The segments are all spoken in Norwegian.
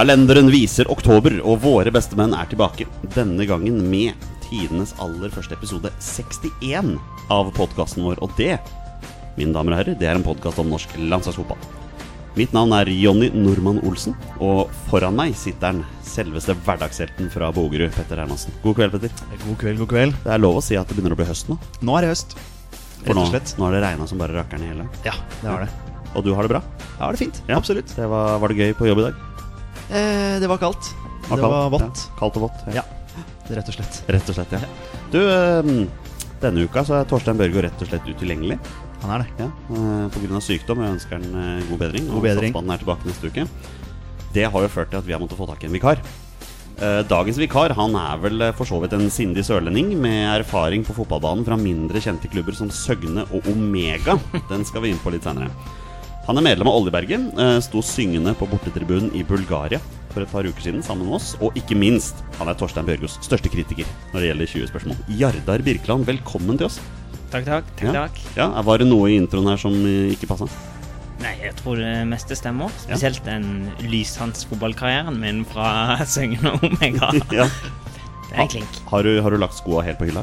Kalenderen viser oktober, og våre bestemenn er tilbake. Denne gangen med tidenes aller første episode 61 av podkasten vår. Og det, mine damer og herrer, det er en podkast om norsk landslagsfotball. Mitt navn er Jonny Normann Olsen, og foran meg sitter den selveste hverdagshelten fra Bogerud, Petter Hermansen. God kveld, Petter. God kveld, god kveld. Det er lov å si at det begynner å bli høst nå. Nå er det høst. For nå, nå har det regna som bare rakkeren i hele. Ja, det har det. Og du har det bra? Ja, det er fint. Ja. Absolutt. Det var, var det gøy på jobb i dag? Eh, det var kaldt. Det kaldt? var vått. Ja, kaldt og vått. Ja, rett og slett. Rett og slett, ja. Du, denne uka så er Torstein Børgo rett og slett utilgjengelig. Han er det. Ja, Pga. på grunn av sykdom. Jeg ønsker han god bedring. God bedring. Og er tilbake neste uke. Det har jo ført til at vi har måttet få tak i en vikar. Eh, Dagens vikar han er vel eh, for så vidt en sindig sørlending med erfaring på fotballbanen fra mindre kjente klubber som Søgne og Omega. Den skal vi inn på litt senere. Han er medlem av Oljeberget, eh, sto syngende på bortetribunen i Bulgaria for et par uker siden sammen med oss. Og ikke minst, han er Torstein Bjørgos største kritiker når det gjelder 20-spørsmål. Jardar Birkeland, velkommen til oss. Takk, takk. takk, Ja. takk. Ja, Var det noe i introen her som eh, ikke passa? Nei, jeg tror det meste stemmer. Spesielt den lyshans-fotballkarrieren min fra Søgn og Omega. Ja. Det er en klink. Har du, har du lagt skoa helt på hylla?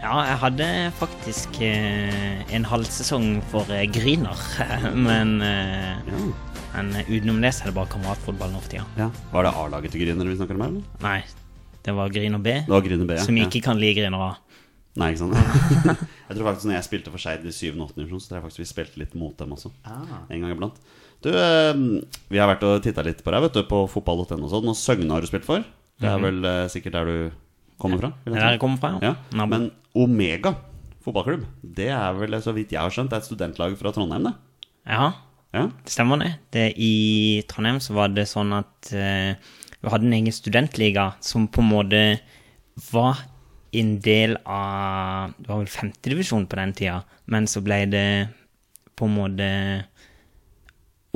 Ja, jeg hadde faktisk eh, en halvsesong for eh, Griner, men, eh, Ja. men utenom det så er det bare kameratfotball nå for tida. ja. Var det A-laget til Griner vi snakker om eller? Nei, det var Griner B, Det var Grüner B, ja. som ja. ikke kan like Griner A. Nei, ikke sant? jeg tror faktisk når jeg spilte for Skeid i 7. og 8. divisjon, så tror jeg faktisk vi spilte litt mot dem også. Ah. En gang iblant. Du, eh, vi har vært og titta litt på deg, vet du, på fotball.no og sånn. Og Søgne har du spilt for. Det er vel eh, sikkert der du kommer fra? er der jeg kommer fra, Ja. ja. Men Omega fotballklubb, det er vel, så vidt jeg har skjønt, det er et studentlag fra Trondheim, det? Ja, Ja. det stemmer det. det. I Trondheim så var det sånn at uh, vi hadde en egen studentliga som på en måte var en del av Det var vel femtedivisjon på den tida, men så ble det på en måte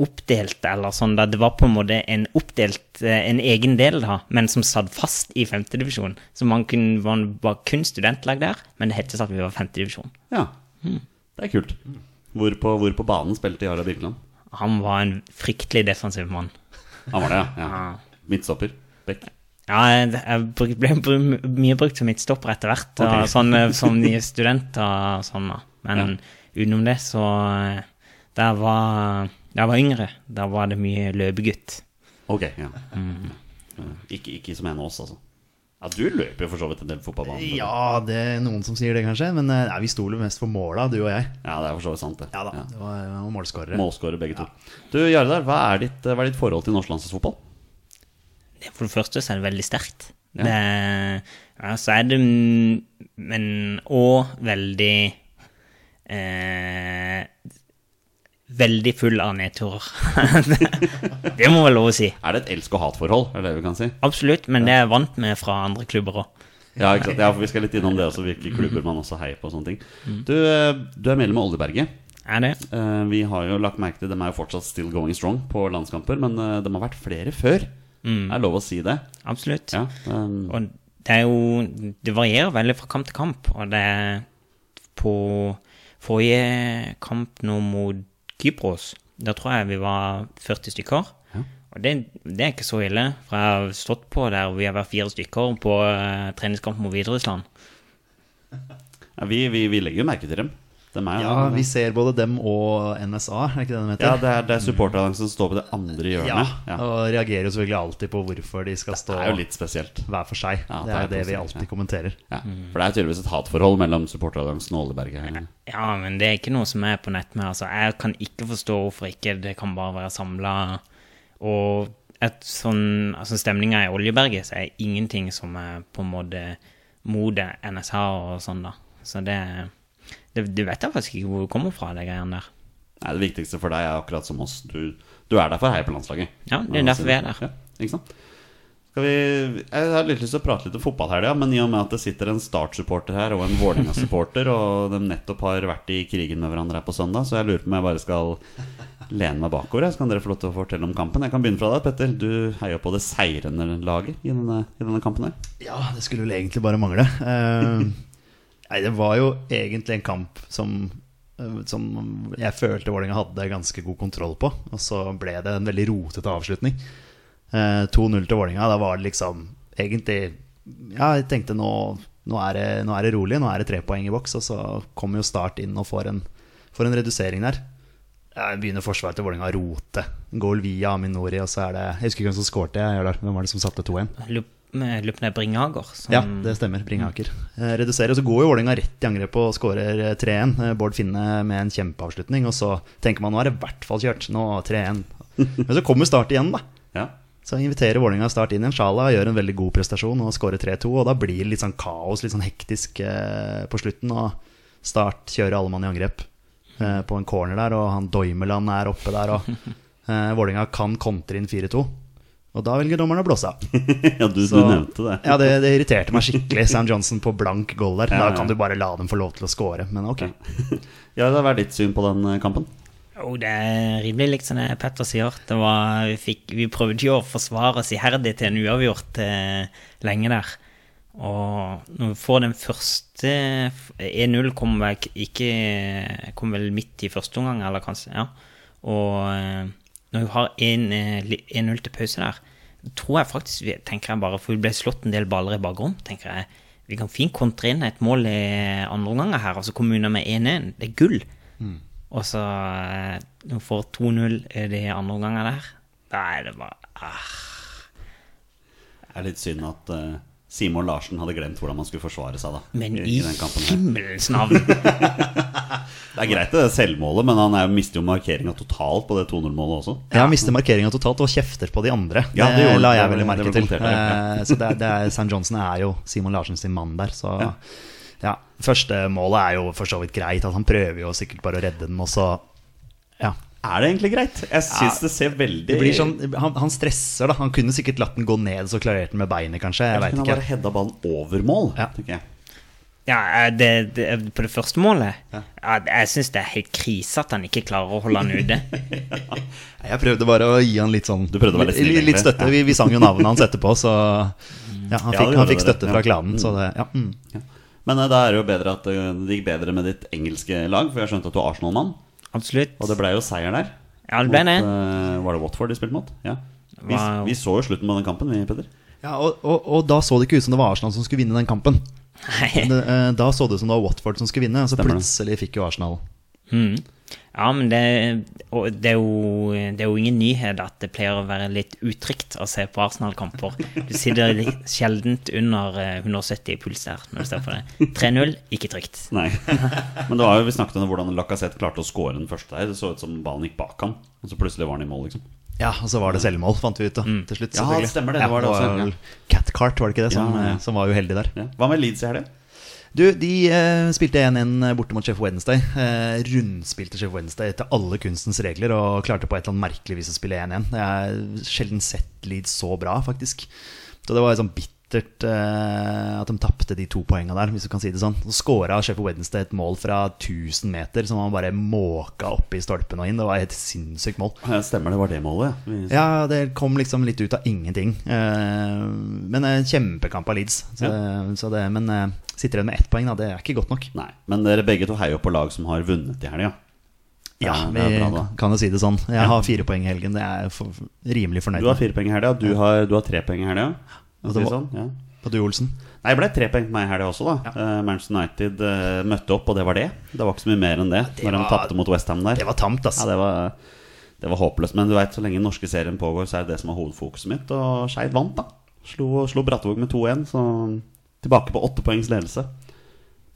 oppdelt, eller sånn da. Det var på en måte en oppdelt, eh, en egen del, da, men som satt fast i femtedivisjon. Så man kunne, var, var kun studentlag der, men det hetes at vi var femtedivisjon. ja. Det er kult. Hvor på, hvor på banen spilte Jara Birkeland? Han var en fryktelig defensiv mann. Han var det, ja. ja. Ja. Midtstopper. Bekk. Ja, jeg ble mye brukt som midtstopper etter hvert, okay. sånn, eh, som nye studenter og sånn. da. Men utenom det, så Der var, da jeg var yngre, da var det mye løpegutt. Ok, ja. Mm. Ikke, ikke som en av oss, altså. Ja, du løper jo for så vidt en del fotballbaner. Ja, det er noen som sier det, kanskje. Men eh, nei, vi stoler mest for måla, du og jeg. Ja, det er for så vidt sant, det. Ja da, det var, var målskårere. Målskårere, begge to. Du, Jardar, hva er ditt, hva er ditt forhold til norsk landslagsfotball? Det- For det første så er det veldig sterkt. Ja. Det, ja, så er det mm, Men òg veldig eh, Veldig full av nedturer. det, må vel lov å si. Er det et elsk- og hatforhold, er det vi kan si? Absolutt, men det er jeg vant med fra andre klubber òg. Ja, ikke sant? ja, for vi skal litt innom det også, hvilke klubber man også heier på og sånne ting. Du, eh, du er medlem av Oljeberget. Er det? Eh, Vi har jo lagt merke til, de er jo fortsatt still going strong på landskamper, men eh, de har vært flere før. Det er lov å si det. Absolutt. Ja, um, Og det er jo Det varierer veldig fra kamp til kamp, og det er på forrige kamp nå mot Kypros, da tror jeg vi var 40 stykker. Ja. Og det, det er ikke så ille, for jeg har stått på der vi har vært fire stykker på uh, treningskamp mot Hviterussland. ja, vi, vi, vi legger jo merke til dem. De er, Ja, vi ser både dem og NSA, er ikke det de heter? ja, det er, det er supporterne som står på det andre hjørnet. Ja. og reagerer jo selvfølgelig alltid på hvorfor de skal stå Det er jo litt spesielt. hver for seg. Ja, det det er er det vi alltid ja. kommenterer. Ja, For det er tydeligvis et hatforhold mellom supporteralliansen og Oljeberget. Ja, men det er ikke noe som er på nett med. Altså, jeg kan ikke forstå hvorfor ikke det kan bare være samla. Og et sånn, altså stemninga i Oljeberget så er ingenting som er på en måte mot NSH og sånn, da. Så det, det Du vet jeg faktisk ikke hvor det kommer fra, de greiene der. Nei, Det viktigste for deg er akkurat som oss. Du, du er der for å heie på landslaget. Ja, det er derfor vi er der. Ja, ikke sant? Skal vi, jeg har litt lyst til å prate litt om fotball her, ja, men i og med at det sitter en Start-supporter her og en Vålerenga-supporter, og de nettopp har vært i krigen med hverandre her på søndag, så jeg lurer på om jeg bare skal lene meg bakover. Så kan dere få lov til å fortelle om kampen. Jeg kan begynne fra deg, Petter. Du heier på det seirende laget i denne, i denne kampen her. Ja, det skulle vel egentlig bare mangle. Eh, nei, det var jo egentlig en kamp som eh, som jeg følte Vålerenga hadde ganske god kontroll på. Og så ble det en veldig rotete avslutning. Eh, 2-0 til Vålerenga. Da var det liksom egentlig Ja, jeg tenkte nå, nå, er det, nå er det rolig, nå er det tre poeng i boks. Og så kommer jo Start inn og får en, får en redusering der. Jeg begynner forsvaret til Vålerenga å rote. Goal via Aminori, og så er det Jeg husker ikke hvem som skårte. Jeg, hvem var det som satte 2-1? Med- løpende Bringhager. Som, Ja, det stemmer. Bringaker. Eh, reduserer, så går jo Vålerenga rett i angrep og skårer eh, 3-1. Eh, Bård Finne med en kjempeavslutning, og så tenker man nå er det i hvert fall kjørt. Nå 3-1. Men så kommer Start igjen, da. Ja. Så inviterer Vålerenga Start inn igjen. Sjala gjør en veldig god prestasjon og skårer 3-2. Og da blir det litt sånn kaos, litt sånn hektisk eh, på slutten. Og Start kjører alle mann i angrep eh, på en corner der, og han Doimeland er oppe der. Og eh, Vålerenga kan kontre inn 4-2. Og da velger dommeren å blåse av. ja, du, Så- du nevnte det. Ja, det, det irriterte meg skikkelig. Sam Johnson på blank goal der. Da kan du bare la dem få lov til å score. Men ok. Ja, det vært ditt syn på den eh, kampen. Jo, det er rimelig likt som det Petter sier. Det var, vi, fikk, vi prøvde jo å forsvare oss iherdig til en uavgjort eh, lenge der. Og når vi får den første 1-0 kom vel ikke Kom vel midt i første omgang, eller kanskje. Ja. Og eh, når vi har 1, eh, 1-0 til pause der, tror jeg faktisk tenker jeg bare, For vi ble slått en del baller i bakgrunnen, tenker jeg. Vi kan fint kontre inn et mål i andre omganger her, og så komme unna med 1-1. Det er gull. Og så eh, når vi får 2-0 i de andre omgangene der, da er det bare ah. Det er litt synd at eh, Simon Larsen hadde glemt hvordan man skulle forsvare seg. da Men i, i i den kampen her. himmelens navn! Det er greit det selvmålet, men han er, mister jo markeringa totalt på det 2-0-målet også. Ja, han mistet markeringa totalt og kjefter på de andre. Ja, det gjorde la jeg veldig merke det det til. ja. Eh, Så det er, det er, Sam Johnson er jo Simon Larsen sin mann der, så Ja. ja. Første målet er jo for så vidt greit. At han prøver jo sikkert bare å redde den, og så Ja. Er det egentlig greit? Jeg syns det ser veldig Det blir sånn, han, han stresser, da. Han kunne sikkert latt den gå ned, så klarerte han med beinet, kanskje. Jeg Eller veit kunne han ikke. bare hedda ballen over mål, Ja. tenker jeg. Ja, eh, det, det, på det første målet ja. Jeg syns det er helt krise at han ikke klarer å holde han ute. Jeg prøvde bare å gi han litt sånn Du prøvde å være snill, litt, litt støtte. Vi, vi sang jo navnet hans etterpå, så ja, han fikk, han fikk støtte ja. fra klanen. Så det, ja, mm. Ja. Men eh, da er det jo bedre at eh, det gikk bedre med ditt engelske lag, for jeg skjønte at du er Arsenal-mann. Absolutt. Og det ble jo seier der. Ja, det ble det. Mot, eh, var det Watford de spilte mot? Ja. Vi, Wow. vi så jo slutten på den kampen, vi, Peder. ja og, og, og da så det ikke ut som det var Arsenal som skulle vinne den kampen. Nei. Det, eh, da så det ut som det var Watford som skulle vinne, og så Stemmer det. plutselig fikk jo Arsenal Mm. Ja, men det, og det, er jo, det er jo ingen nyhet at det pleier å være litt utrygt å se på Arsenal-kamper. Du sitter litt sjeldent under eh, 170 i puls der når du ser på det. 3-0, ikke trygt. Nei. Men det var jo, vi snakket om hvordan Lacassette klarte å score den første der. Det så ut som ballen gikk bak ham, og så plutselig var han i mål, liksom. Ja, og så var det selvmål, fant vi ut da, til slutt. Ja, det stemmer det, det var det også, ja. Catcart, var det ikke det, som, Ja, ja. eh, som var uheldig der. Ja. Hva med Leeds i helga? Du, de eh, spilte 1-1 borte mot Chef Wednesday. Eh, rundspilte Chef Wednesday etter alle kunstens regler og klarte på et eller annet merkelig vis å spille 1-1. Jeg har sjelden sett Leeds så bra, faktisk. Så det var sånn bittert eh, at de tapte de to poengene der, hvis du kan si det sånn. Så skåra Chef Wednesday et mål fra 1000 meter som han bare måka opp i stolpen og inn. Det var et sinnssykt mål. Ja, Stemmer, det var det målet, ja. Ja, det kom liksom litt ut av ingenting. Eh, men en kjempekamp av Leeds. Så, så det, men eh, sitter igjen med ett poeng, da. Det er ikke godt nok. Nei, men dere begge to heier på lag som har vunnet i helga. Ja, Ja, vi bra, kan jo si det sånn. Jeg Ja. har fire poeng i helgen. Det er jeg rimelig fornøyd Du har fire poeng i helga, du, har- du har tre poeng i helga. Var- Sånn, ja. På du, Olsen? Nei, det ble tre poeng på meg i helga også, da. Eh, Manchester United uh, møtte opp, og det var det. Det var ikke så mye mer enn det, det når de var- tapte mot Westham der. Det var tamt, ass. Ja, det var, det var håpløst. Men du vet, så lenge den norske serien pågår, så er det det som er hovedfokuset mitt. Og Skeid vant, da. Slo, slo Brattvåg med 2-1, så tilbake på åtte poengs ledelse.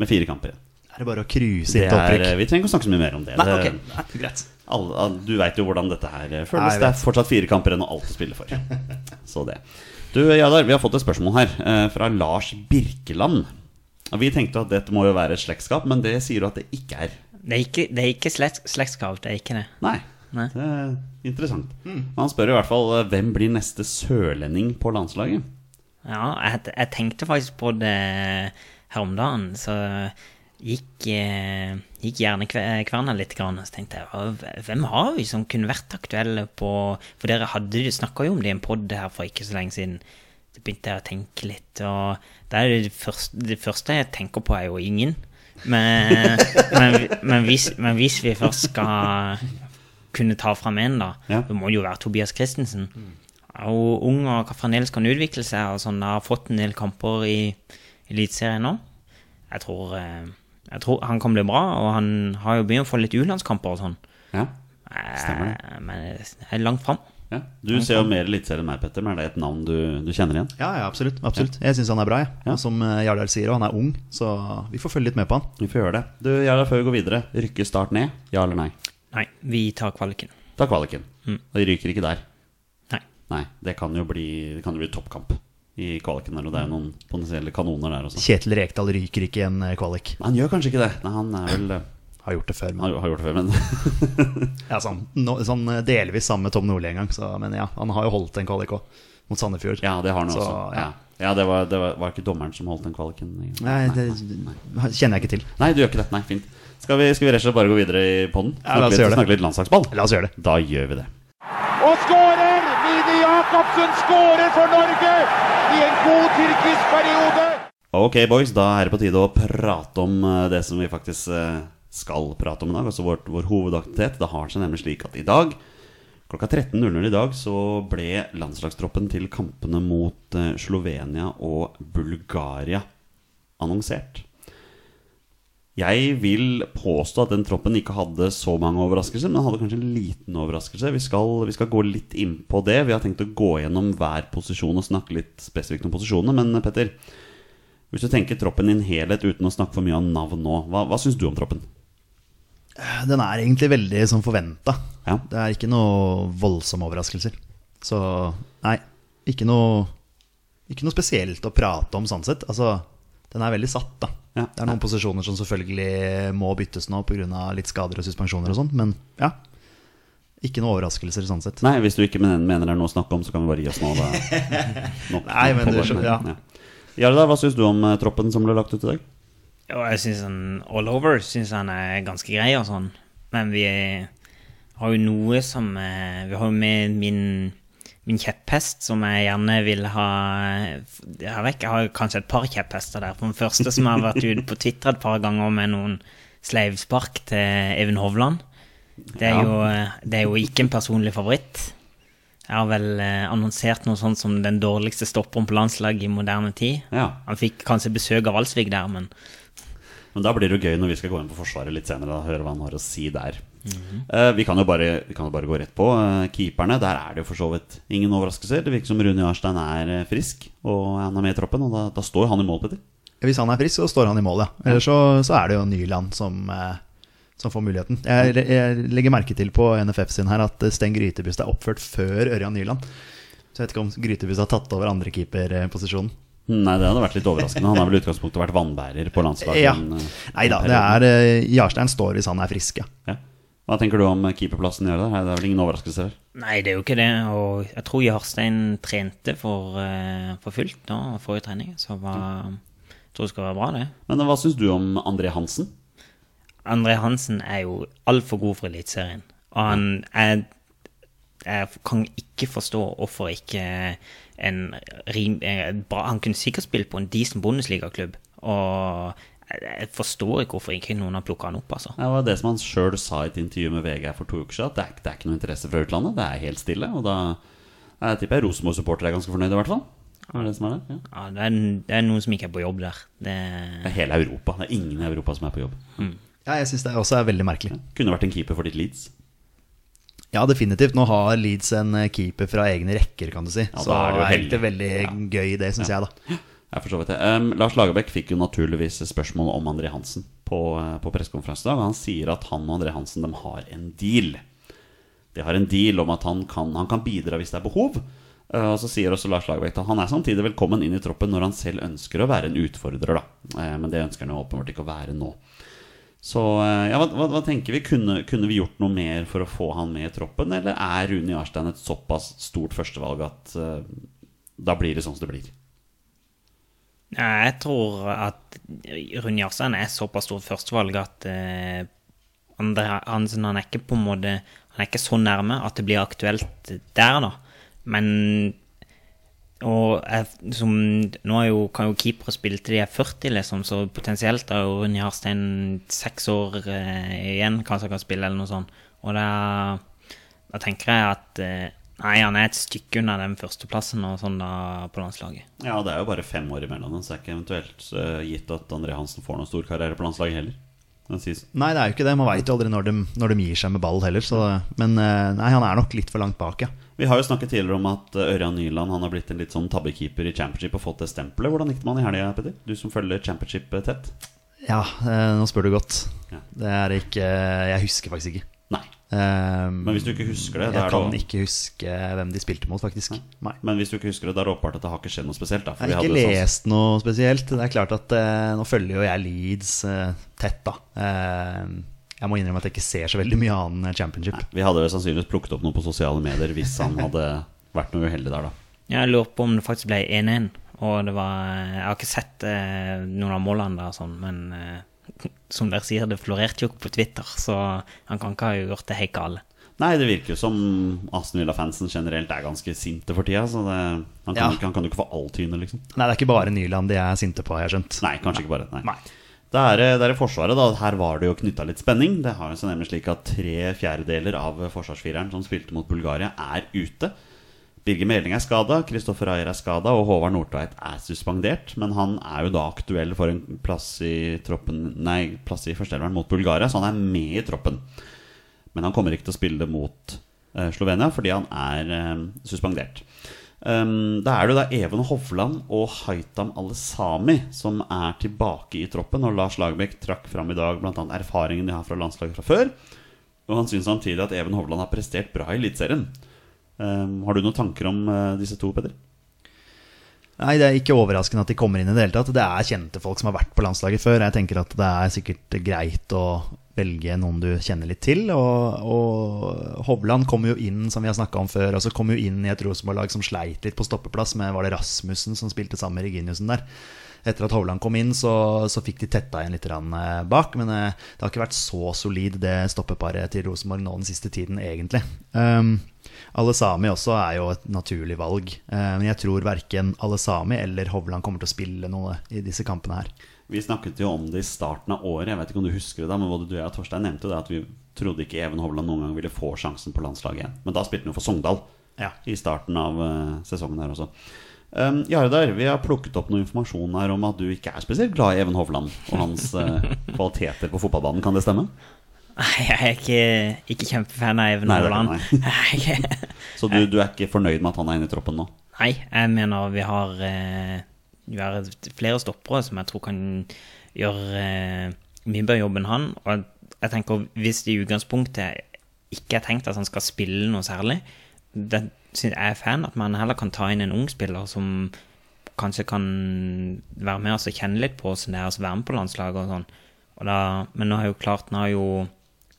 Med fire kamper igjen. Er det bare å cruise inn til er, opprykk? vi trenger ikke å snakke så mye mer om det. Nei, okay. Nei, greit. du veit jo hvordan dette her eh, føles. Nei, det er fortsatt fire kamper igjen og alt å spille for. Så det. Du, Jadar, vi har fått et spørsmål her eh, fra Lars Birkeland. Og Vi tenkte at dette må jo være et slektskap, men det sier du at det ikke er. Det er ikke, det er ikke slekt, slektskap, det er ikke det. Nei. Nei. Det er interessant. Men han spør i hvert fall eh, hvem blir neste sørlending på landslaget. Ja, jeg, jeg tenkte faktisk på det her om dagen, så gikk, eh, gikk gjerne kve- kverna litt, grann, og så tenkte jeg hvem har vi som kunne vært aktuelle på For dere hadde snakka jo om det i en pod her for ikke så lenge siden. Så begynte jeg å tenke litt, og det, er det, første, det første jeg tenker på, er jo ingen. Men, men, men, hvis, men hvis vi først skal kunne ta fram en, da, Ja. så må det jo være Tobias Christensen. Er ung og fremdeles kan utvikle seg, og sånn, har fått en del kamper i Eliteserien nå. Jeg tror, eh, jeg tror han kan bli bra, og han har jo begynt å få litt utenlandskamper og sånn. Ja. stemmer Stemmer Men det er langt fram. ja. Du ser jo mer eliteserie enn meg, Petter, men er det et navn du, du kjenner igjen? Ja, ja, absolutt. absolutt. Jeg syns han er bra. Jeg. Ja. Som eh, Jardal sier, og han er ung, så vi får følge litt med på han. Vi får gjøre det. Du, Jardal, før vi går videre, rykker Start ned? Ja eller nei? Nei, vi tar kvaliken. Tar kvaliken. Og de ryker ikke der. Nei. Nei, det kan jo bli, det kan jo bli toppkamp i kvaliken der, og det er jo noen potensielle kanoner der også. Kjetil Rekdal ryker ikke i en eh, kvalik. Nei, han gjør kanskje ikke det. Nei, han er vel eh, Har gjort det før. Men, har, har gjort det før, men ja, sånn, no, sånn eh, delvis sammen med Tom Nordli en gang. Så, men ja, han har jo holdt en kvalik òg, mot Sandefjord. Ja, det har han Så, også. Ja, ja det, var, det var, var ikke dommeren som holdt den kvaliken? Nei, det kjenner jeg ikke til. Nei, du gjør ikke det. Nei, fint. Skal vi, skal vi rett og slett bare gå videre i podden? Ja, la oss gjøre det. Snakke litt landslagsball? La oss gjøre det. Da gjør vi det. Og skårer! Jacobsen skårer for Norge i en god tyrkisk periode! Ok, boys, da er det på tide å prate om eh, det som vi faktisk eh, skal prate om i dag. Altså vår, vår hovedaktivitet. Det har seg nemlig slik at i dag klokka 13.00 i dag så ble landslagstroppen til kampene mot eh, Slovenia og Bulgaria annonsert. Jeg vil påstå at den troppen ikke hadde så mange overraskelser, men hadde kanskje en liten overraskelse. Vi skal, vi skal gå litt inn på det. Vi har tenkt å gå gjennom hver posisjon og snakke litt spesifikt om posisjonene. Men Petter, hvis du tenker troppen i en helhet uten å snakke for mye om navn nå, hva, hva syns du om troppen? Den er egentlig veldig som forventa. Ja. Det er ikke noe voldsomme overraskelser. Så nei, ikke noe, ikke noe spesielt å prate om sånn sett. Altså, den er veldig satt, da. Ja. Det er noen posisjoner som selvfølgelig må byttes nå pga. litt skader og suspensjoner og sånt, men ja. Ikke noe overraskelser sånn sett. Nei, hvis du ikke mener det er noe å snakke om, så kan vi bare gi oss nå. Da. Nei, men du skjønner- ja. Jarle, hva syns du om eh, troppen som ble lagt ut i dag? Jo, jeg syns han all over synes han er ganske grei og sånn. Men vi har jo noe som eh, Vi har jo med min, min kjepphest som jeg gjerne vil ha Jeg vet ikke, jeg har kanskje et par kjepphester der. For den første som har vært ute på Twitter et par ganger med noen sleivspark til Even Hovland. Det er, jo, eh, det er jo ikke en personlig favoritt. Jeg har vel eh, annonsert noe sånt som den dårligste stopperen på landslaget i moderne tid. Ja. Han fikk kanskje besøk av Alsvik der, men Men da blir det jo gøy når vi skal gå inn på Forsvaret litt senere. og høre hva han har å si der. Eh, vi, kan jo bare, vi kan jo bare gå rett på. Uh, keeperne, der er det jo for så vidt ingen overraskelser. Det virker som Rune Jarstein er eh, frisk, og han er med i troppen. Og da, da står han i mål, Petter. Hvis han er frisk, så står han i mål, ja. Eller så, så er det jo Nyland som, uh, som får muligheten. Jeg, jeg legger merke til på NFF sin her at Sten Grytebust er oppført før Ørjan Nyland. Så jeg vet ikke om Grytebust har tatt over andre keeperposisjonen. Nei, det hadde vært litt overraskende. Han har vel i utgangspunktet vært vannbærer på landslaget. Ja. Nei da, det Jarstein står hvis han er frisk, ja. ja. Hva tenker du om keeperplassen? Gjør det? det er vel ingen overraskelse? her? Nei, det er jo ikke det. Og jeg tror Jarstein trente for, eh, for fullt nå, forrige trening. Så var, jeg tror det skal være bra, det. Men eh, hva syns du om André Hansen? André Hansen er jo altfor god for Eliteserien. Og han er Jeg kan ikke forstå hvorfor ikke en rim, eh, Han kunne sikkert spilt på en decent Bundesliga-klubb. Og jeg, forstår ikke hvorfor ikke noen har plukka han opp, altså. Det var det som han sjøl sa i et intervju med VG for to uker siden. At det er, det er ikke noe interesse fra utlandet. Det er helt stille. Og da jeg tipper jeg Rosenborg-supportere er ganske fornøyde, i hvert fall. Det er det som er det. Ja. Ja, det, er, det er noen som ikke er på jobb der. Det, Det er hele Europa. Det er ingen i Europa som er på jobb. Ja, jeg syns det også er veldig merkelig. Kunne vært en keeper for ditt Leeds. Ja, definitivt. Nå har Leeds en eh, keeper fra egne rekker, kan du si. Ja, så da er det jo er heldig. veldig gøy, det syns jeg, da. Jeg vet det. Um, Lars Lagerbäck fikk jo naturligvis spørsmål om André Hansen på, uh, på i dag. Han sier at han og André Hansen de har en deal. De har en deal om at han kan, han kan bidra hvis det er behov. Uh, og så sier også Lars Lagerbäck at han er samtidig velkommen inn i troppen når han selv ønsker å være en utfordrer. Da. Uh, men det ønsker han jo åpenbart ikke å være nå. Så ja, hva, hva, hva tenker vi? Kunne, kunne vi gjort noe mer for å få han med i troppen? Eller er Rune Jarstein et såpass stort førstevalg at uh, da blir det sånn som det blir? Jeg tror at Rune Jarstein er såpass stort førstevalg at eh, André Hansen han er ikke på en måte Han er ikke så nærme at det blir aktuelt der, da. Men og jeg, som, nå jo, kan jo keepere spille til de er 40, liksom, så potensielt jo Rune Jarstein seks år eh, igjen, kanskje han kan spille, eller noe sånt. Og da, da tenker jeg at eh, Nei, han er et stykke unna den førsteplassen og sånn da på landslaget. Ja, det er jo bare fem år imellom dem, så det er ikke eventuelt uh, gitt at André Hansen får noen stor karriere på landslaget heller. Nei, det er jo ikke det. Man veit jo aldri når de, når de gir seg med ball heller. Så, men eh, nei, han er nok litt for langt bak, ja. Vi har jo snakket tidligere om at eh, Ørjan Nyland han har blitt en litt sånn tabbekeeper i championship og fått det stempelet. Hvordan gikk det med han i helga, Petter? Du som følger championship tett. Ja, nå spør du godt. Ja. Det er ikke Jeg husker faktisk ikke. Nei. Eh, Men hvis du ikke husker det, det jeg er kan da... ikke huske hvem de spilte mot, faktisk. Nei. Men hvis du ikke husker det, da er det åpenbart at det har ikke skjedd noe spesielt. Da, for Jeg har ikke hadde sånn- lest noe spesielt. Det er klart at eh, Nå følger jo jeg Leeds eh, tett, da. Eh, jeg må innrømme at jeg ikke ser så veldig mye annen championship. Nei, Vi hadde sannsynligvis plukket opp noe på sosiale medier hvis han hadde vært noe uheldig der, da. Jeg lurer på om det faktisk ble 1-1. Og det var Jeg har ikke sett eh, noen av målene der, sånn, men eh, som dere sier, det florerte jo ikke på Twitter, så han kan ikke ha gjort det helt gale. Nei, det virker jo som Aston Villa-fansen generelt er ganske sinte for tida. Så det, han, kan, Ja. ikke- han kan jo ikke få all tyne, liksom. Nei, det er ikke bare Nyland de er sinte på, har jeg skjønt. Nei, kanskje ikke bare. Nei. Nei. Det er, det er i Forsvaret, da. Her var det jo knytta litt spenning. Det har jo så nemlig slik at tre fjerdedeler av forsvarsfireren som spilte mot Bulgaria, er ute. Birger Meling er skada, Kristoffer Ayer er skada, og Håvard Nordtveit er suspendert. Men han er jo da aktuell for en plass i troppen Nei, plass i førsteelveren mot Bulgaria, så han er med i troppen. Men han kommer ikke til å spille mot uh, Slovenia fordi han er uh, suspendert. Um, da er det da Even Hovland og Haitam Alesami som er tilbake i troppen. Og Lars Lagerbäck trakk fram i dag bl.a. erfaringen de har fra landslaget fra før. Og han syns samtidig at Even Hovland har prestert bra i Eliteserien. Um, har du noen tanker om eh, disse to, Peder? Nei, det er ikke overraskende at de kommer inn i det hele tatt. Det er kjente folk som har vært på landslaget før. Jeg tenker at det er sikkert greit å velge noen du kjenner litt til. Og, og Hovland kom jo inn, som vi har snakka om før, altså kom jo inn i et Rosenborg-lag som sleit litt på stoppeplass med Var det Rasmussen som spilte sammen med Reginiussen der? Etter at Hovland kom inn, så, så fikk de tetta igjen litt eh, bak. Men eh, det har ikke vært så solid, det stoppeparet til Rosenborg nå den siste tiden, egentlig. Um, Alesami også er jo et naturlig valg. Eh, men jeg tror verken Alesami eller Hovland kommer til å spille noe i disse kampene her. Vi snakket jo om det i starten av året. Jeg vet ikke om du husker det da Men både du og jeg og Torstein nevnte det at vi trodde ikke Even Hovland noen gang ville få sjansen på landslaget igjen. Men da spilte han jo for Sogndal Ja. i starten av eh, sesongen her også. Um, Jardar, vi har plukket opp noe informasjon her om at du ikke er spesielt glad i Even Hovland og hans eh, kvaliteter på fotballbanen. Kan det stemme? Nei, jeg er ikke, ikke kjempefan av Even Haaland. Så du, du er ikke fornøyd med at han er inne i troppen nå? Nei, jeg mener vi har, eh, vi har flere stoppere som jeg tror kan gjøre eh, mye bedre jobb enn han. Og jeg- tenker hvis det i utgangspunktet ikke er tenkt at han skal spille noe særlig, det synes jeg er fan at man heller kan ta inn en ung spiller som kanskje kan være med oss og kjenne litt på hvordan det er å være med på landslaget og sånn. Og da, men nå har jo klart, nå har jo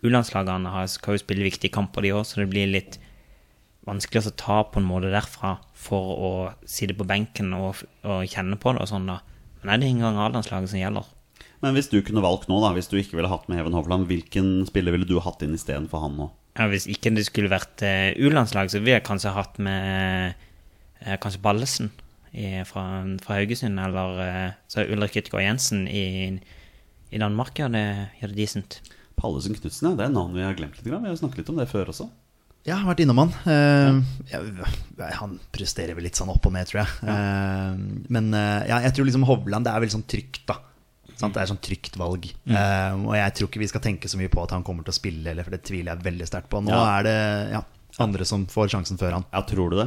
U-landslagene skal jo spille viktige kamper de òg, så det blir litt vanskelig å ta på en måte derfra for å sitte på benken og, og kjenne på det og sånn, da. Men er det engang A-landslaget som gjelder? Men hvis du kunne valgt nå, da hvis du ikke ville hatt med Even Hovland, hvilken spiller ville du hatt inn istedenfor han nå? Ja, hvis ikke det skulle vært uh, U-landslag, så ville jeg kanskje hatt med eh, kanskje Ballesen i, fra, fra Haugesund, eller eh, så Ulrik Yttergård Jensen i, i Danmark gjør det, gjør det decent. Pallesen Knutsen, ja. Det er navn vi har glemt litt. Vi har snakket litt om det før også. Ja, jeg har vært innom han. Uh, ja, han presterer vel litt sånn opp og ned, tror jeg. Eh, men uh, ja, jeg tror liksom Hovland det er veldig sånn trygt, da. Sant? Det er sånn trygt valg. Eh, og jeg tror ikke vi skal tenke så mye på at han kommer til å spille, eller, for det tviler jeg veldig sterkt på. Nå Ja. er det ja, andre som får sjansen før han. Ja, tror du det?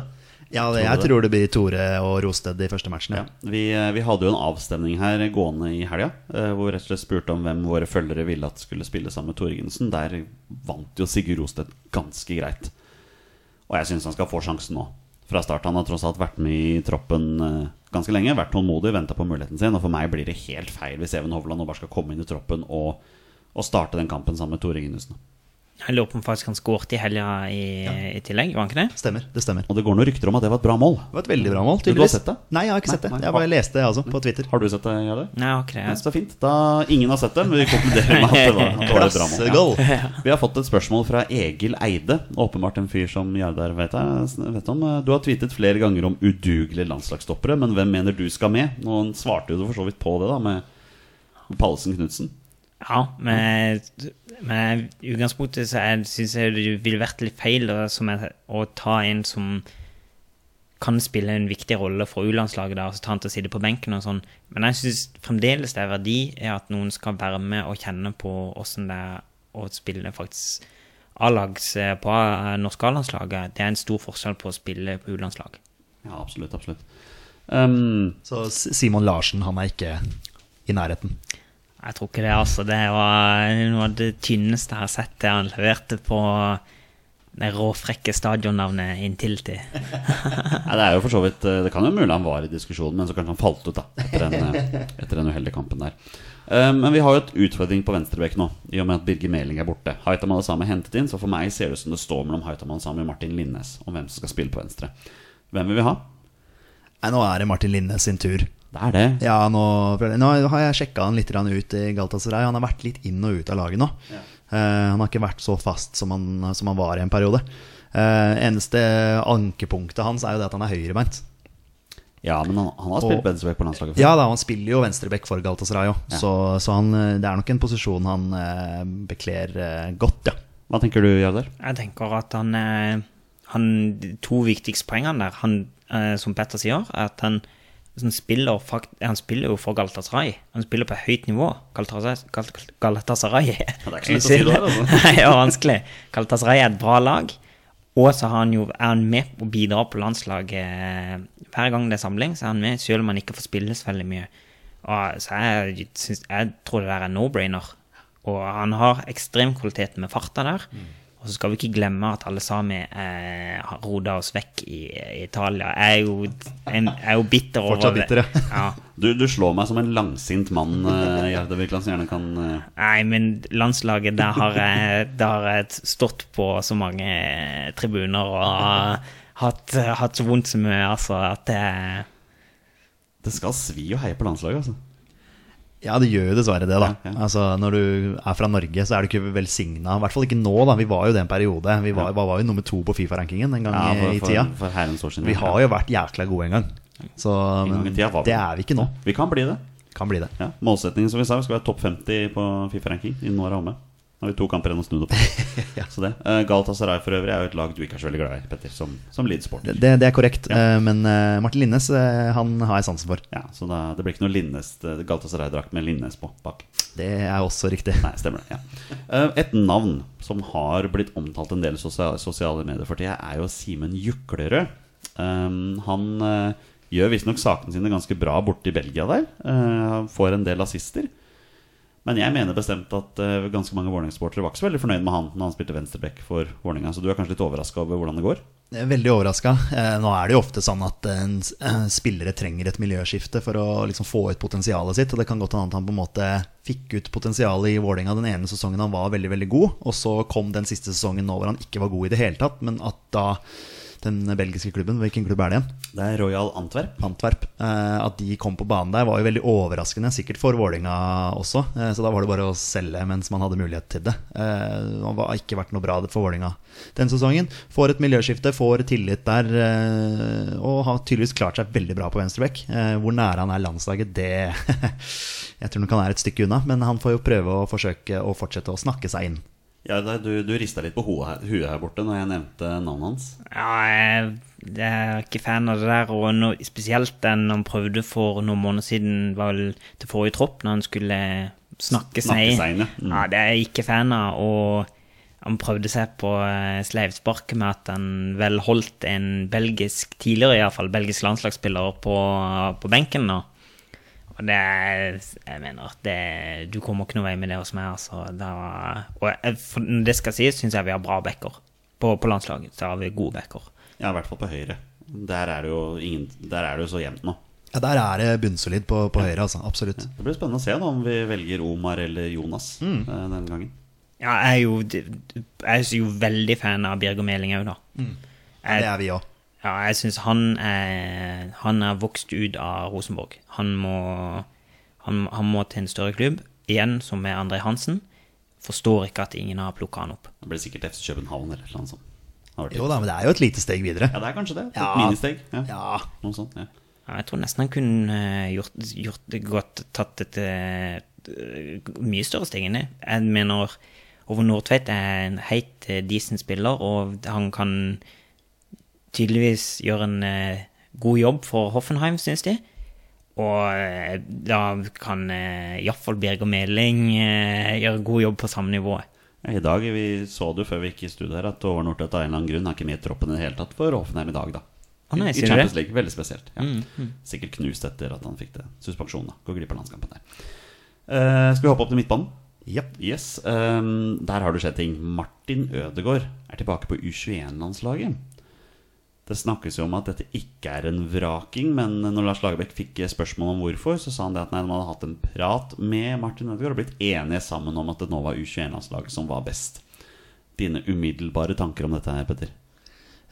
Ja, det, jeg tror det blir Tore og Rosted de første matchene. Ja. Vi, eh, vi hadde jo en avstemning her gående i helga, eh, hvor vi rett og slett spurte om hvem våre følgere ville at skulle spille sammen med Torgensen. Der vant jo Sigurd Rosted ganske greit. Og jeg syns han skal få sjansen nå. Fra start. Han har tross alt vært med i troppen eh, ganske lenge. Vært tålmodig, venta på muligheten sin. Og for meg blir det helt feil hvis Even Hovland nå bare skal komme inn i troppen og, og starte den kampen sammen med Tore Ginussen. Jeg lurer på om faktisk han skåret i helga i, i tillegg, var han ikke det? Stemmer. det stemmer Og det går noen rykter om at det var et bra mål. Det var et veldig bra mål. tydeligvis. du har sett det? Nei, jeg har ikke Nei, sett det. nei. Jeg bare leste det, altså, på Twitter. Har du sett det, Jarle? Nei, jeg har ikke Ja, det. så fint. Da Ingen har sett det, men vi konkluderer med at det var, at det var et bra mål. Ja. Vi har fått et spørsmål fra Egil Eide. Åpenbart en fyr som Jardar vet, jeg, vet om. Du har tweetet flere ganger om udugelige landslagsstoppere, men hvem mener du skal med? Noen svarte jo for så vidt på det, da, med Pallesen Knutsen. Ja, men, men i utgangspunktet så syns jeg det ville vært litt feil da, som er, å ta en som kan spille en viktig rolle for U-landslaget, og så ta han til å sitte på benken og sånn. Men jeg syns fremdeles det er verdi er at noen skal være med og kjenne på åssen det er å spille faktisk A-lags eh, på Norsk norske A-landslaget. Det er en stor forskjell på å spille på U-landslag. Ja, absolutt. absolutt. Um, Så Simon Larsen, han er ikke i nærheten. Jeg tror ikke det, altså. Det var noe av det tynneste jeg har sett det han leverte på det råfrekke stadionnavnet Intility. Nei, det er jo for så vidt eh, Det kan jo mulig han var i diskusjonen, men så kanskje han falt ut da etter den, eh, etter den uheldige kampen der. Um, Men vi har jo et utfordring på venstrebekk nå, i og med at Birger Meling er borte. Haitham Alesam er hentet inn, så for meg ser det ut som det står mellom Haitham Alesam og Martin Linnes om hvem som skal spille på venstre. Hvem vil vi ha? Nei, nå er det Martin Linnes sin tur. Det er det. Ja, nå, nå har jeg sjekka han litt ut i Galatasaray. Han har vært litt inn og ut av laget nå. Eh, han har ikke vært så fast som han, som han var i en periode. Uh, eneste ankepunktet hans er jo det at han er høyrebeint. Ja, men han, han har spilt venstreback på landslaget før. Ja da, han spiller jo venstreback for Galatasaray òg, Ja. så, så han, eh, det er nok en posisjon han eh, bekler eh, godt, ja. Hva tenker du, Jardar? Jeg tenker at han, han De to viktigste poengene der, han, eh, som Petter sier, er at han, han, spiller, fakt, han spiller jo for Galatasaray. Han spiller på høyt nivå. Galatasaray, Gal- Galatasaray det er ikke lett å si det her, altså. Nei, det var vanskelig. Galatasaray er et bra lag. Og så har han jo, er han med og bidrar på landslaget hver gang det er samling. Så er han med, selv om han ikke får spille så veldig mye. Og, så jeg, synes, jeg tror det der er no-brainer. Og han har ekstrem kvalitet med farta der. Og så skal vi ikke glemme at alle sami eh, har roda oss vekk i, i Italia. Jeg er jo, en, jeg er jo bitter over Fortsatt bitter, det. Ja. Du, du slår meg som en langsint mann, eh, Gjerde Virkland, som gjerne kan eh, Nei, men landslaget, der har jeg, der har jeg stått på så mange tribuner og hatt, hatt så vondt så mye, altså, at det Det skal svi å heie på landslaget, altså. Ja, det gjør jo dessverre det, da. Ja, ja. Altså, Når du er fra Norge, så er du ikke velsigna. I hvert fall ikke nå, da. Vi var jo det en periode. Vi var, var jo nummer to på Fifa-rankingen en gang Ja, for, i tida. for, for. Vi har jo vært jækla gode en gang. Så En gang men tida det er vi ikke nå. Vi kan bli det. Kan bli det. Ja, Målsettingen som vi sa, vi skal være topp 50 på Fifa-ranking innen året er omme. Nå har vi to kamper igjen å snu det på. Så det. Uh, Galatasaray for øvrig er jo et lag du ikke er så veldig glad i, Petter, som, som Leeds-sporter. Det, det er korrekt. eh, Men uh, Martin Linnes, han har jeg sansen for. Ja, så da, det blir ikke noe Linnes Galatasaray-drakt med Linnes på bak. Det er også riktig. Nei, stemmer det. ja Et navn som har blitt omtalt en del i sosia- sosiale medier for tida, er jo Simen Juklerød. Um, han gjør visstnok sakene sine ganske bra borte i Belgia der. Uh, får en del assister. Men jeg mener bestemt at uh, ganske mange Vålerenga-sportere var ikke så veldig fornøyd med han når han spilte venstreback for Vålerenga. Så du er kanskje litt overraska over hvordan det går? Veldig overraska. Nå er det jo ofte sånn at en eh, spillere trenger et miljøskifte for å liksom få ut potensialet sitt. Og det kan godt hende at han på en måte fikk ut potensialet i Vålerenga den ene sesongen han var veldig veldig god, og så kom den siste sesongen nå hvor han ikke var god i det hele tatt, men at da den belgiske klubben, hvilken klubb er det igjen? Det er Royal Antwerp. Antwerp. Eh, at de kom på banen der, var jo veldig overraskende. Sikkert for Vålinga også. Eh, så da var det bare å selge mens man hadde mulighet til det. Eh, det har ikke vært noe bra for Vålinga den sesongen. Får et miljøskifte, får tillit der, og har tydeligvis klart seg veldig bra på venstreback. Hvor nære han er landslaget, det Jeg tror nok han er et stykke unna, men han får jo prøve å forsøke å fortsette å snakke seg inn. Ja, du, du rista litt på huet her borte når jeg nevnte navnet hans. Ja, jeg, jeg er ikke fan av det der. Og no, spesielt den han prøvde for noen måneder siden, var vel til forrige tropp, når han skulle snakke seg. Mm. Ja, det er jeg ikke fan av. Og han prøvde seg på eh, sleivsparket med at han vel holdt en belgisk, tidligere iallfall, belgisk landslagsspiller på, på benken nå. Og det Jeg mener det, Du kommer ikke noen vei med det hos meg, altså. Det var, og jeg, for det skal sies, syns jeg vi har bra backer. På, på landslaget så har vi gode backer. Ja, i hvert fall på høyre. Der er det jo, ingen, der er det jo så jevnt nå. Ja, Der er det bunnsolid på, på høyre, altså. Absolutt. Det blir spennende å se da om vi velger Omar eller Jonas mm. denne gangen. Ja, jeg er jo, jeg er jo veldig fan av Birger Meling òg, da. Det er vi òg. Ja, jeg syns han er Han er vokst ut av Rosenborg. Han må, han, han må til en større klubb, igjen som med André Hansen. Forstår ikke at ingen har plukka han opp. Det blir sikkert FC København eller noe sånt. Jo da, men det er jo et lite steg videre. Ja, det er kanskje det. Et Ja. ministeg. Ja. Ja. Noe sånt, ja. Ja, jeg tror nesten han kunne eh, gjort, gjort godt tatt et eh, mye større steg enn det. Jeg mener Ove Nordtveit er en helt eh, decent spiller, og han kan tydeligvis gjøre en eh, god jobb for Hoffenheim, syns de. Og eh, da kan eh, iallfall Birger Meling eh, gjøre god jobb på samme nivå. I dag, Vi så du før vi gikk i studio her, at Over Nordtvedt av en eller annen grunn er ikke med i troppen i det hele tatt for Hoffenheim i dag, da. Å nei, I Champions? League. Veldig spesielt. Ja. Mm, Sikkert knust etter at han fikk det suspensjon. da Går glipp av landskampen der. Uh, skal vi hoppe opp til midtbanen? Yep. Yes, Um, Der har det skjedd ting. Martin Ødegaard er tilbake på U21-landslaget. Det snakkes jo om at dette ikke er en vraking, men når Lars Lagerbäck fikk spørsmål om hvorfor, så sa han det at nei, de hadde hatt en prat med Martin Ødegaard og blitt enige sammen om at det nå var U21-landslaget som var best. Dine umiddelbare tanker om dette her, Petter?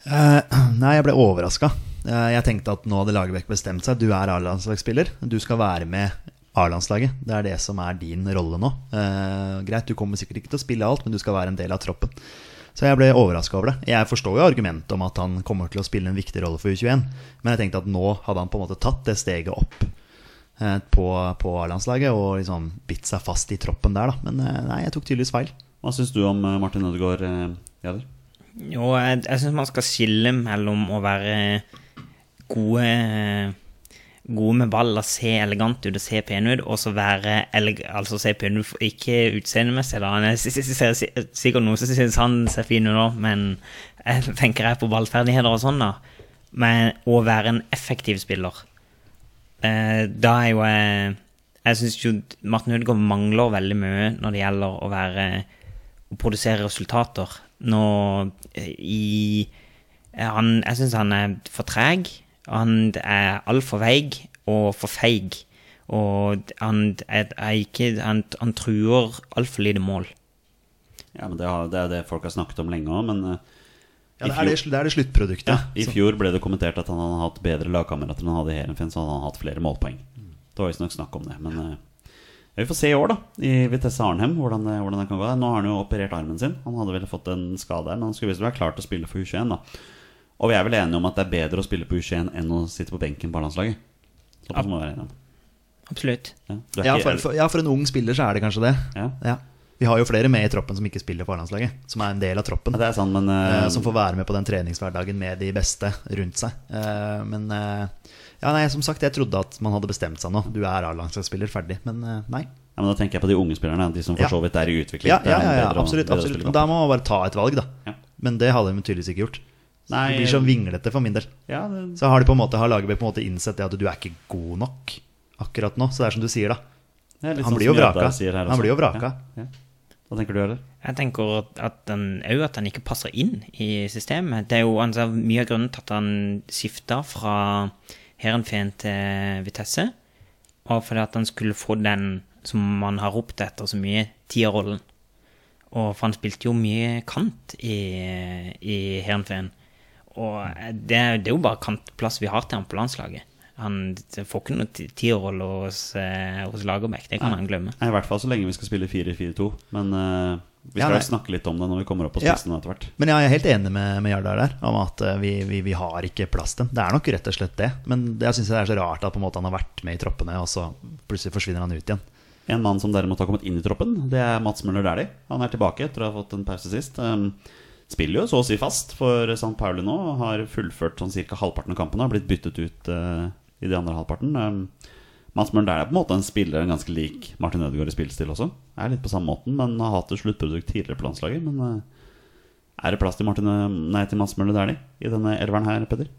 Uh, nei, jeg ble overraska. jeg tenkte at nå hadde Lagerbäck bestemt seg. Du er A-landslagsspiller. Du skal være med A-landslaget. Det er det som er din rolle nå. Uh, greit, du kommer sikkert ikke til å spille alt, men du skal være en del av troppen. Så jeg ble overraska over det. Jeg forstår jo argumentet om at han kommer til å spille en viktig rolle for U21, men jeg tenkte at nå hadde han på en måte tatt det steget opp eh, på, på A-landslaget og liksom bitt seg fast i troppen der, da. Men eh, nei, jeg tok tydeligvis feil. Hva syns du om eh, Martin Ødegaard, Jader? Jo, jeg, jeg syns man skal skille mellom å være gode Gode med ball og se elegant ut og se pen ut, og så være altså se pen ut, ikke utseendemessig, da. Han er sikkert noen som syns han ser fin ut nå, men jeg tenker jeg på ballferdigheter og sånn, da. Men å være en effektiv spiller eh, Da er jo jeg Jeg syns jo Martin Ødegaard mangler veldig mye når det gjelder å være å produsere resultater. Nå i han, Jeg syns han er for treg. Han er altfor veig og for feig. Og han, er, er ikke, han, han truer altfor lite mål. Ja, men det, har, det er det folk har snakket om lenge òg, men uh, Ja, det, er det, fjor- det er det sluttproduktet. Ja, I Så- fjor ble det kommentert at han hadde hatt bedre lagkamerater enn han hadde i Heerenveen, så han hadde hatt flere målpoeng. Det var visstnok snakk om det. Men uh, vi får se i år, da, i Vitesse Arnhem, hvordan det, hvordan det kan gå. Nå har han jo operert armen sin. Han hadde vel fått en skade her, men han skulle visst være klar til å spille for U21. da Og vi er vel enige om at det er bedre å spille på U21 enn å sitte på benken på A-landslaget. Såpass må vi være enige om. Absolutt. Ja, Ja for, for, ja, for en ung spiller så er det kanskje det. Ja. Vi har jo flere med i troppen som ikke spiller på A-landslaget. Som er en del av troppen. Ja, det er sant, men eh, som får være med på den treningshverdagen med de beste rundt seg. Uh, men uh, ja, nei, som sagt, jeg trodde at man hadde bestemt seg nå. Du er A-landslagsspiller, ferdig. Men nei. ja, men Da tenker jeg på de unge spillerne, de som for så vidt er i utvikling. Ja, ja, ja, ja absolutt. absolutt. Men da må man bare ta et valg, da. Ja. Men det hadde de tydeligvis ikke gjort. Nei, det blir så vinglete for min del. ja, det, Så har de på en måte har Lagerbäck på en måte innsett det at du er ikke god nok akkurat nå. Så det er som du sier, da. Han sånn blir jo vraka. Han blir jo vraka. Ja, ja. Hva tenker du, Eller? Jeg tenker at- at han at han ikke passer inn i systemet. Det er jo altså, mye av grunnen til at han skifta fra Heerenveen til Vitesse. Og fordi at han skulle få den som man har ropt etter så mye, tierrollen. Og for han spilte jo mye kant i, i Heerenveen. Og det, er- det er jo bare kantplass vi har til ham på landslaget. Han får ikke noen ti- tierrolle hos, eh, hos Lagerbäck, det kan han glemme. Nei, I hvert fall så lenge vi skal spille 4-4-2. Men uh, vi skal ja, snakke litt om det når vi kommer opp på Ja. etter hvert. Men jeg er helt enig med, med Jardar der, om at eh, vi, vi, vi har ikke plass til. Det er nok rett og slett det. Men det- jeg syns det er så rart at måte han har vært med i troppene, og så plutselig forsvinner han ut igjen. En mann som derimot har kommet inn i troppen, det er Mats Møller Dæhlie. Han er tilbake etter å ha fått en pause sist. Um, spiller jo så å si fast for St. Pauli nå. Har fullført sånn ca. halvparten av kampene. Har blitt byttet ut uh, i de andre halvparten. Um, Mats Møller er på en måte en spiller en ganske lik Martin Ødegaard i spillestil også. Er litt på samme måten, men har hatt et sluttprodukt tidligere på landslaget. Men uh, er det plass til, Martin, nei, til Mats Møller Dæhlie i denne elveren her, Peder?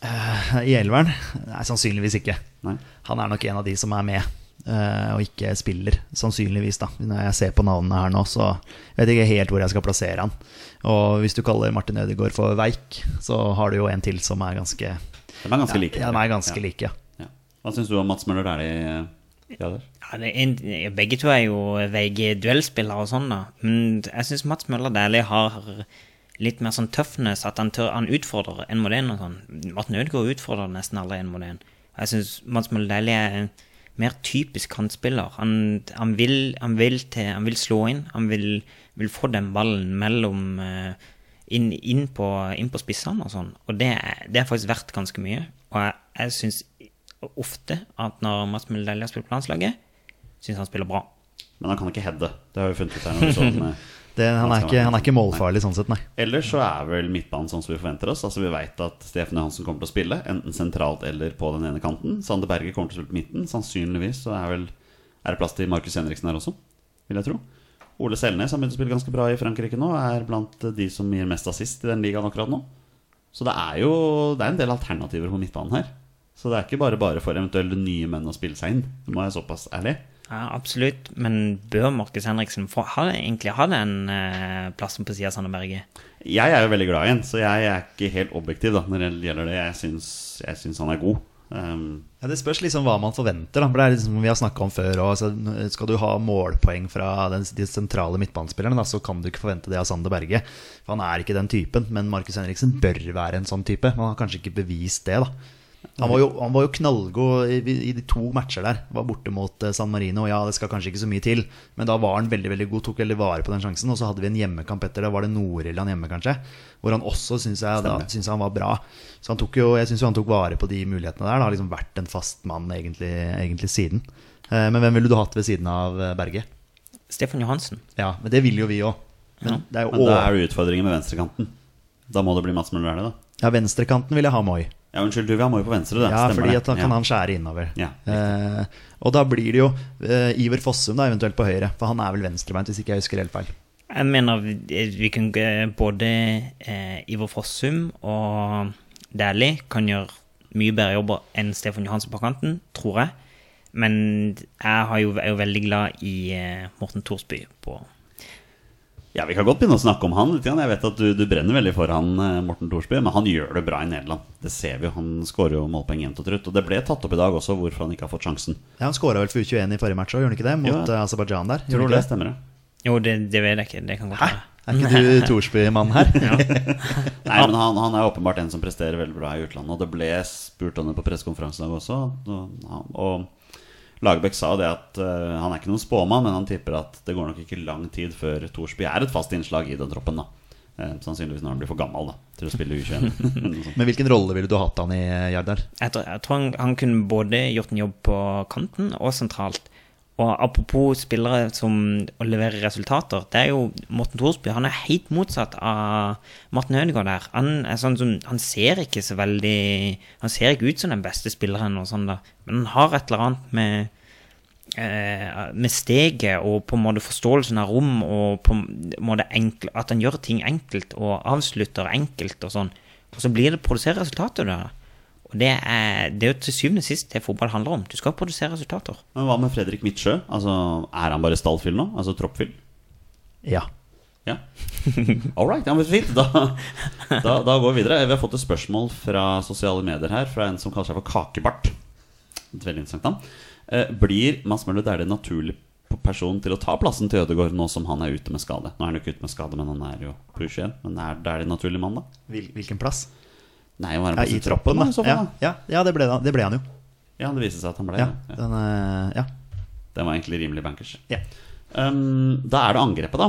Uh, I elveren? Nei, sannsynligvis ikke. Nei. Han er nok en av de som er med, og ikke spiller. Sannsynligvis, da. Når jeg ser på navnene her nå, så vet jeg ikke helt hvor jeg skal plassere han. Og hvis du kaller Martin Ødegaard for veik, så har du jo en til som er ganske De er ganske like. Ja, de er ganske Ja. like, ja. Ja. Hva syns du om Mats Møller Dæhlie? Der? Ja, Ja, det er en, begge to er jo veige duellspillere og sånn, da. Men jeg syns Mats Møller Dæhlie har litt mer sånn tøffness, at han, tør, han utfordrer en mot en og sånn. Martin Ødegaard utfordrer nesten aldri en mot en. Jeg syns Mats Møller Dæhlie er mer typisk kantspiller. Han, han, vil, han, vil til, han vil slå inn. Han vil, vil få den ballen mellom eh, inn, inn, på, inn på spissene og sånn. Og det, det er faktisk verdt ganske mye. Og jeg, jeg syns ofte at når Mats Dæhlie har spilt på landslaget, syns han spiller bra. Men han kan ikke heade. Det har vi funnet ut her. når vi så eh, Det, han, er ikke, han er ikke målfarlig sånn sett, nei. Ellers så er vel midtbanen sånn som vi forventer oss. Altså Vi veit at Stefan Johansen kommer til å spille, enten sentralt eller på den ene kanten. Sander Berge kommer til å spille på midten. Sannsynligvis så er, vel, er det plass til Markus Henriksen her også, vil jeg tro. Ole Selnes har begynt å spille ganske bra i Frankrike nå. Er blant de som gir mest assist i den ligaen akkurat nå. Så det er jo det er en del alternativer på midtbanen her. Så det er ikke bare bare for eventuelle nye menn å spille seg inn. Det må jeg såpass ærlig. Ja, absolutt. Men bør Markus Henriksen få, ha, egentlig ha den eh, plassen på sida av Sander Berge? Jeg er jo veldig glad i ham, så jeg er ikke helt objektiv da når det gjelder det. Jeg syns, han er god. Um, Ja, det spørs liksom hva man forventer. Da. For det er liksom, vi har snakka om før og, altså, Skal du ha målpoeng fra den, de sentrale midtbanespillerne, da, så kan du ikke forvente det av Sander Berge. For Han er ikke den typen, men Markus Henriksen bør være en sånn type. Man har kanskje ikke bevist det. da han var jo, han var jo knallgod i, i de to matcher der. Var borte mot eh, San Marino. Ja, det skal kanskje ikke så mye til, men da var han veldig veldig god. Tok veldig vare på den sjansen. Og så hadde vi en hjemmekamp etter det. Var det Nord-Irland hjemme, kanskje? Hvor han også syns jeg, da, synes han var bra. Så han tok jo, jeg syns jo han tok vare på de mulighetene der. Det har liksom vært en fast mann egentlig, egentlig siden. Eh, Men hvem ville du hatt ved siden av eh, Berge? Stefan Johansen. Ja, men det vil jo vi òg. Men det er jo men da er det utfordringer med venstrekanten. Da må det bli Mats Møller Dæhlie, da. ja, venstrekanten vil jeg ha Moi. Ja, unnskyld, du, vi har Moi på venstre, det. Ja, Stemmer fordi at da kan Ja. han skjære innover. Ja, eh, og da blir det jo eh, Iver Fossum da eventuelt på høyre, for han er vel venstrebeint, hvis ikke jeg husker helt feil. Jeg mener vi, vi kan både eh, Ivar Fossum og Dæhlie kan gjøre mye bedre jobber enn Stefan Johansen på kanten, tror jeg. Men jeg har jo, er jo veldig glad i eh, Morten Thorsby på Ja, Vi kan godt begynne å snakke om han. litt. Jeg vet at du, du brenner veldig for han, eh, Morten Thorsby, men han gjør det bra i Nederland. Det ser vi jo. Han skårer jo målpoeng jevnt og trutt. Og det ble tatt opp i dag også, hvorfor han ikke har fått sjansen. Ja, Han skåra vel for U21 i forrige match òg, gjorde han ikke det? Mot Jo, eh, Aserbajdsjan der. Tror du det det? stemmer? det? Jo, det, det vet jeg ikke. Det kan godt være. Er ikke du Thorsby-mann her? Nei, men han, han er åpenbart en som presterer veldig bra i utlandet. Og det ble spurt om det på pressekonferansen i dag også. Og, og Lagerbäck sa det at uh, han er ikke noen spåmann, men han tipper at det går nok ikke lang tid før Thorsby er et fast innslag i den troppen. da uh, Sannsynligvis når han blir for gammel da til å spille U21. Eller noe sånt. Men hvilken rolle ville du hatt han i, Jardar? Jeg tror, jeg tror han, han kunne både gjort en jobb på kanten og sentralt. Og apropos spillere som leverer resultater, det er jo Morten Thorsby. Han er helt motsatt av Martin Ødegaard der. Han, sånn som, han ser ikke så veldig Han ser ikke ut som den beste spilleren, og sånn da. men han har et eller annet med eh, med steget og på en måte forståelsen av rom og på en måte enkl, at han gjør ting enkelt og avslutter enkelt og sånn. Og så blir det produsert resultater da. Og det er, det er jo til syvende og sist det fotball handler om. Du skal produsere resultater. Men hva med Fredrik Midtsjø? Altså, er han bare stallfyll nå? Altså troppfyll? Ja. Ja. All right, ja, men fint. Da, da, da går vi videre. Vi har fått et spørsmål fra sosiale medier her fra en som kaller seg for Kakebart. Et veldig interessant navn. Eh, blir Mads Møller Dæhlie naturlig person til å ta plassen til Ødegaard nå som han er ute med skade? Nå er han jo ikke ute med skade, men han er jo på U21. Men er det en naturlig mann, da? Hvil, hvilken plass? Nei, var han Ja, I troppen, da. Ja, ja, ja det, ble, det ble han jo. Ja, det viste seg at han ble Ja, den, uh, ja. Den var egentlig rimelig bankers. ja. Um, da er det angrepet, da.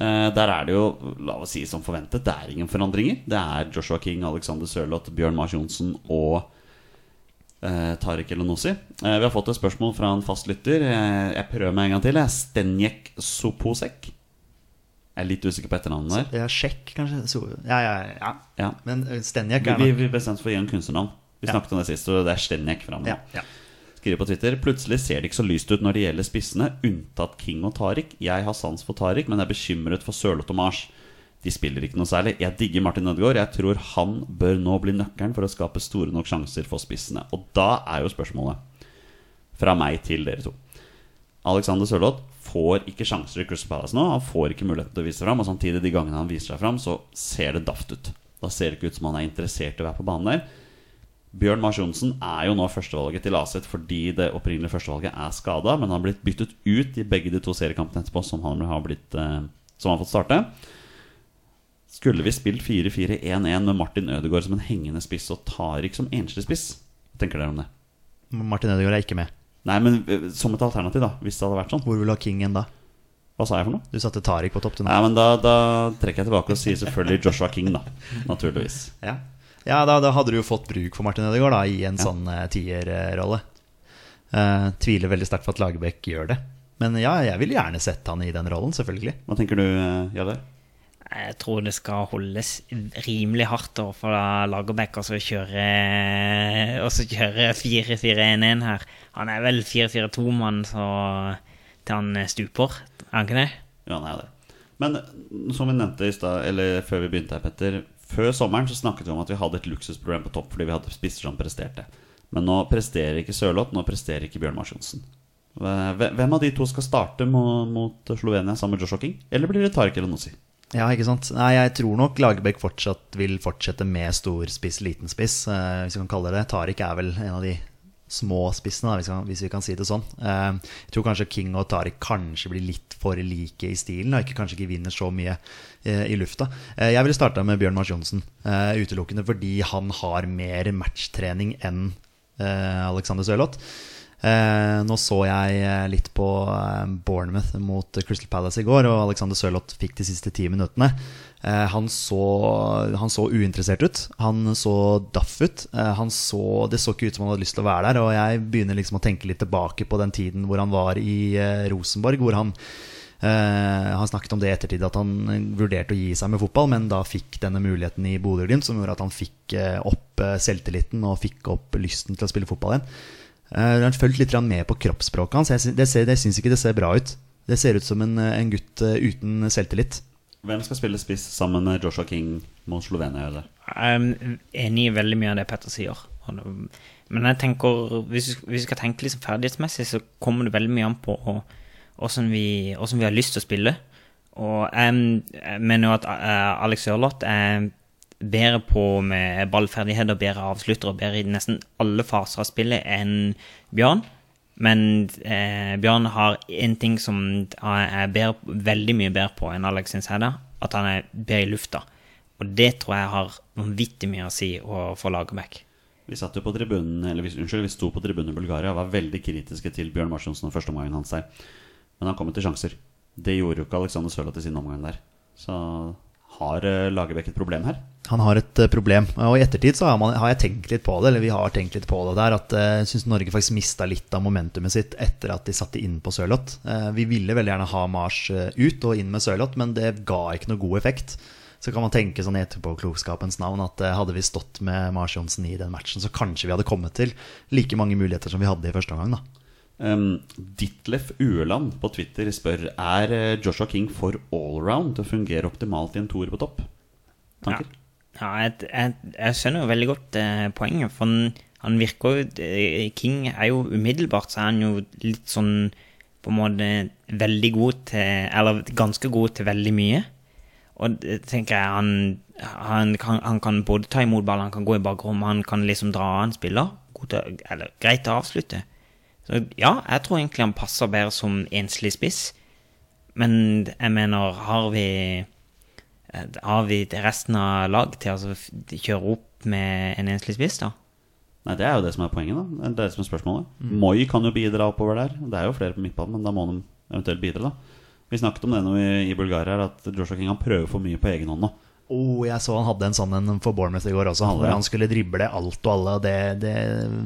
Uh, der er det jo, la oss si som forventet, det er ingen forandringer. Det er Joshua King, Alexander Sørloth, Bjørn Mars Johnsen og uh, Tariq Elonossi. Uh, vi har fått et spørsmål fra en fast lytter. Jeg prøver meg en gang til. Stenjek Soposek. Jeg er litt usikker på etternavnet der. ja sjekk, kanskje. So ja, ja, ja. Ja. Men Stenjek er vi, nok vi bestemte for å gi en kunstnernavn. Vi Ja. snakket om det sist, og det er Stenjek framover. ja, ja. Skriver på Twitter Plutselig ser det ikke så lyst ut når det gjelder spissene, unntatt King og Tariq. Jeg har sans for Tariq, men er bekymret for Sørloth og Mars. De spiller ikke noe særlig. Jeg digger Martin Ødegaard. Jeg tror han bør nå bli nøkkelen for å skape store nok sjanser for spissene. Og da er jo spørsmålet fra meg til dere to. Alexander Sørloth får ikke sjanser i Crystal Palace nå. Han får ikke muligheten til å vise seg fram. Og samtidig, de gangene han viser seg fram, så ser det daft ut. Da ser det ikke ut som han er interessert i å være på banen der. Bjørn Mars Johnsen er jo nå førstevalget til Aset fordi det opprinnelige førstevalget er skada, men han har blitt byttet ut i begge de to seriekampene etterpå som han har, blitt, eh, som han har fått starte. Skulle vi spilt 4-4-1-1 med Martin Ødegaard som en hengende spiss og Tariq som enslig spiss? Hva tenker dere om det? Martin Ødegaard er ikke med. Nei, men eh, som et alternativ, da. Hvis det hadde vært sånn. Hvor vil du ha Kingen da? Hva sa jeg for noe? Du satte Tariq på topp. Til nå. Nei, men da, da trekker jeg tilbake og sier selvfølgelig Joshua King, da. Naturligvis. Ja, ja da, da hadde du jo fått bruk for Martin Ødegaard da, i en sånn uh, tierrolle. Uh, tviler veldig sterkt på at Lagerbäck gjør det. Men ja, jeg ville gjerne sett han i den rollen, selvfølgelig. Hva tenker du, Jarle? Jeg tror det skal holdes rimelig hardt for Lagerbäck og så kjøre 4-4-1-1 her. Han er vel 4-4-2-mann til han stuper, er han ikke det? Ja, han er det. Men eh, som vi nevnte i stad, eller før vi begynte her, Petter. Før sommeren så snakket vi om at vi hadde et luksusproblem på topp fordi vi hadde spisser som presterte. Men nå presterer ikke Sørloth, nå presterer ikke Bjørn Mars Johnsen. Hvem av de to skal starte mot, Slovenia sammen med Joshua King? Eller blir det Tariq Nossi? Ja, ikke sant. Nei, jeg tror nok Lagerbäck fortsatt vil fortsette med stor spiss, liten spiss, eh, hvis vi kan kalle det det. Tariq er vel en av de små spissene, da, hvis, vi kan, si det sånn. Eh, jeg tror kanskje King og Tariq kanskje blir litt for like i stilen, og ikke, kanskje ikke vinner så mye eh, i lufta. Eh, jeg ville starta med Bjørn Mars Johnsen, eh, utelukkende fordi han har mer matchtrening enn eh, Alexander Sørloth. Eh, nå så jeg eh, litt på eh, Bournemouth mot Crystal Palace i går, og Alexander Sørloth fikk de siste ti minuttene. Eh, han, så, han, så, uinteressert ut. Han så daff ut. Eh, så, det så ikke ut som han hadde lyst til å være der. Og jeg begynner liksom å tenke litt tilbake på den tiden hvor han var i eh, Rosenborg, hvor han Uh, han snakket om det i ettertid, at han vurderte å gi seg med fotball, men da fikk denne muligheten i Bodø-Glimt, som gjorde at han fikk opp selvtilliten og fikk opp lysten til å spille fotball igjen. Uh, han fulgt litt med på kroppsspråket hans. Jeg, det, ser, det syns ikke det ser bra ut. Det ser ut som en, eh, en gutt uh, uten selvtillit. Hvem skal spille spiss sammen med Joshua King mot Slovenia? Eller? Jeg er enig i veldig mye av det Petter sier. Men jeg tenker, hvis vi skal tenke liksom ferdighetsmessig, så kommer det veldig mye an på hvordan vi, vi har lyst til å spille. Og jeg, jeg mener jo at Alex Ørloth er bedre på med ballferdigheter, bedre avslutter og bedre i nesten alle faser av spillet enn Bjørn. Men eh, Bjørn har én ting som er bedre, veldig mye bedre på enn Alex Sinceda. At han er bedre i lufta. Og det tror jeg har vanvittig mye å si for Lagerbäck. Vi satt jo på tribunen, eller unnskyld, vi sto på tribunen i Bulgaria og var veldig kritiske til Bjørn Marsjonsen og førsteomgangen hans der. Men han kom til sjanser. Det gjorde jo ikke Alexander Sørloth i sin omgang der. Så har eh, Lagerbäck et problem her? Han har et uh, problem. Og i ettertid så har, man, har, jeg tenkt litt på det, eller vi har tenkt litt på det der, at eh, jeg syns Norge faktisk mista litt av momentumet sitt etter at de satte inn på Sørloth. Vi ville veldig gjerne ha Mars ut og inn med Sørloth, men det ga ikke noe god effekt. Så kan man tenke sånn etterpåklokskapens navn at hadde vi stått med Mars Johnsen i den matchen, så kanskje vi hadde kommet til like mange muligheter som vi hadde i første omgang. da. Um, Ditlef Ueland på Twitter spør Er eh, Joshua King for allround til å fungere optimalt i en toer på topp. Tanker? Ja, ja jeg, jeg, jeg, skjønner jo veldig godt eh, poenget. For han, han, virker jo eh, King er jo umiddelbart så er han jo litt sånn på en måte veldig god til Eller ganske god til veldig mye. Og det tenker jeg han, han, kan, han kan både ta imot ball, han kan gå i bakrommet, han kan liksom dra av en spiller. Til, eller greit å avslutte. Så ja, jeg tror egentlig han passer bedre som enslig spiss. Men jeg mener, har vi Har vi resten av lag til å kjøre opp med en enslig spiss, da? Nei, Det er jo det som er poenget. da Det er det som er spørsmålet mm. Moi kan jo bidra oppover der. Det er jo flere på midtbanen, men da må de eventuelt bidra. da Vi snakket om det nå i, i Bulgaria, at Joshua King han prøver for mye på egen hånd nå. Oh, jeg så han hadde en sånn en for Bournemouth i går også, hvor han skulle drible alt og alle. Og det, det,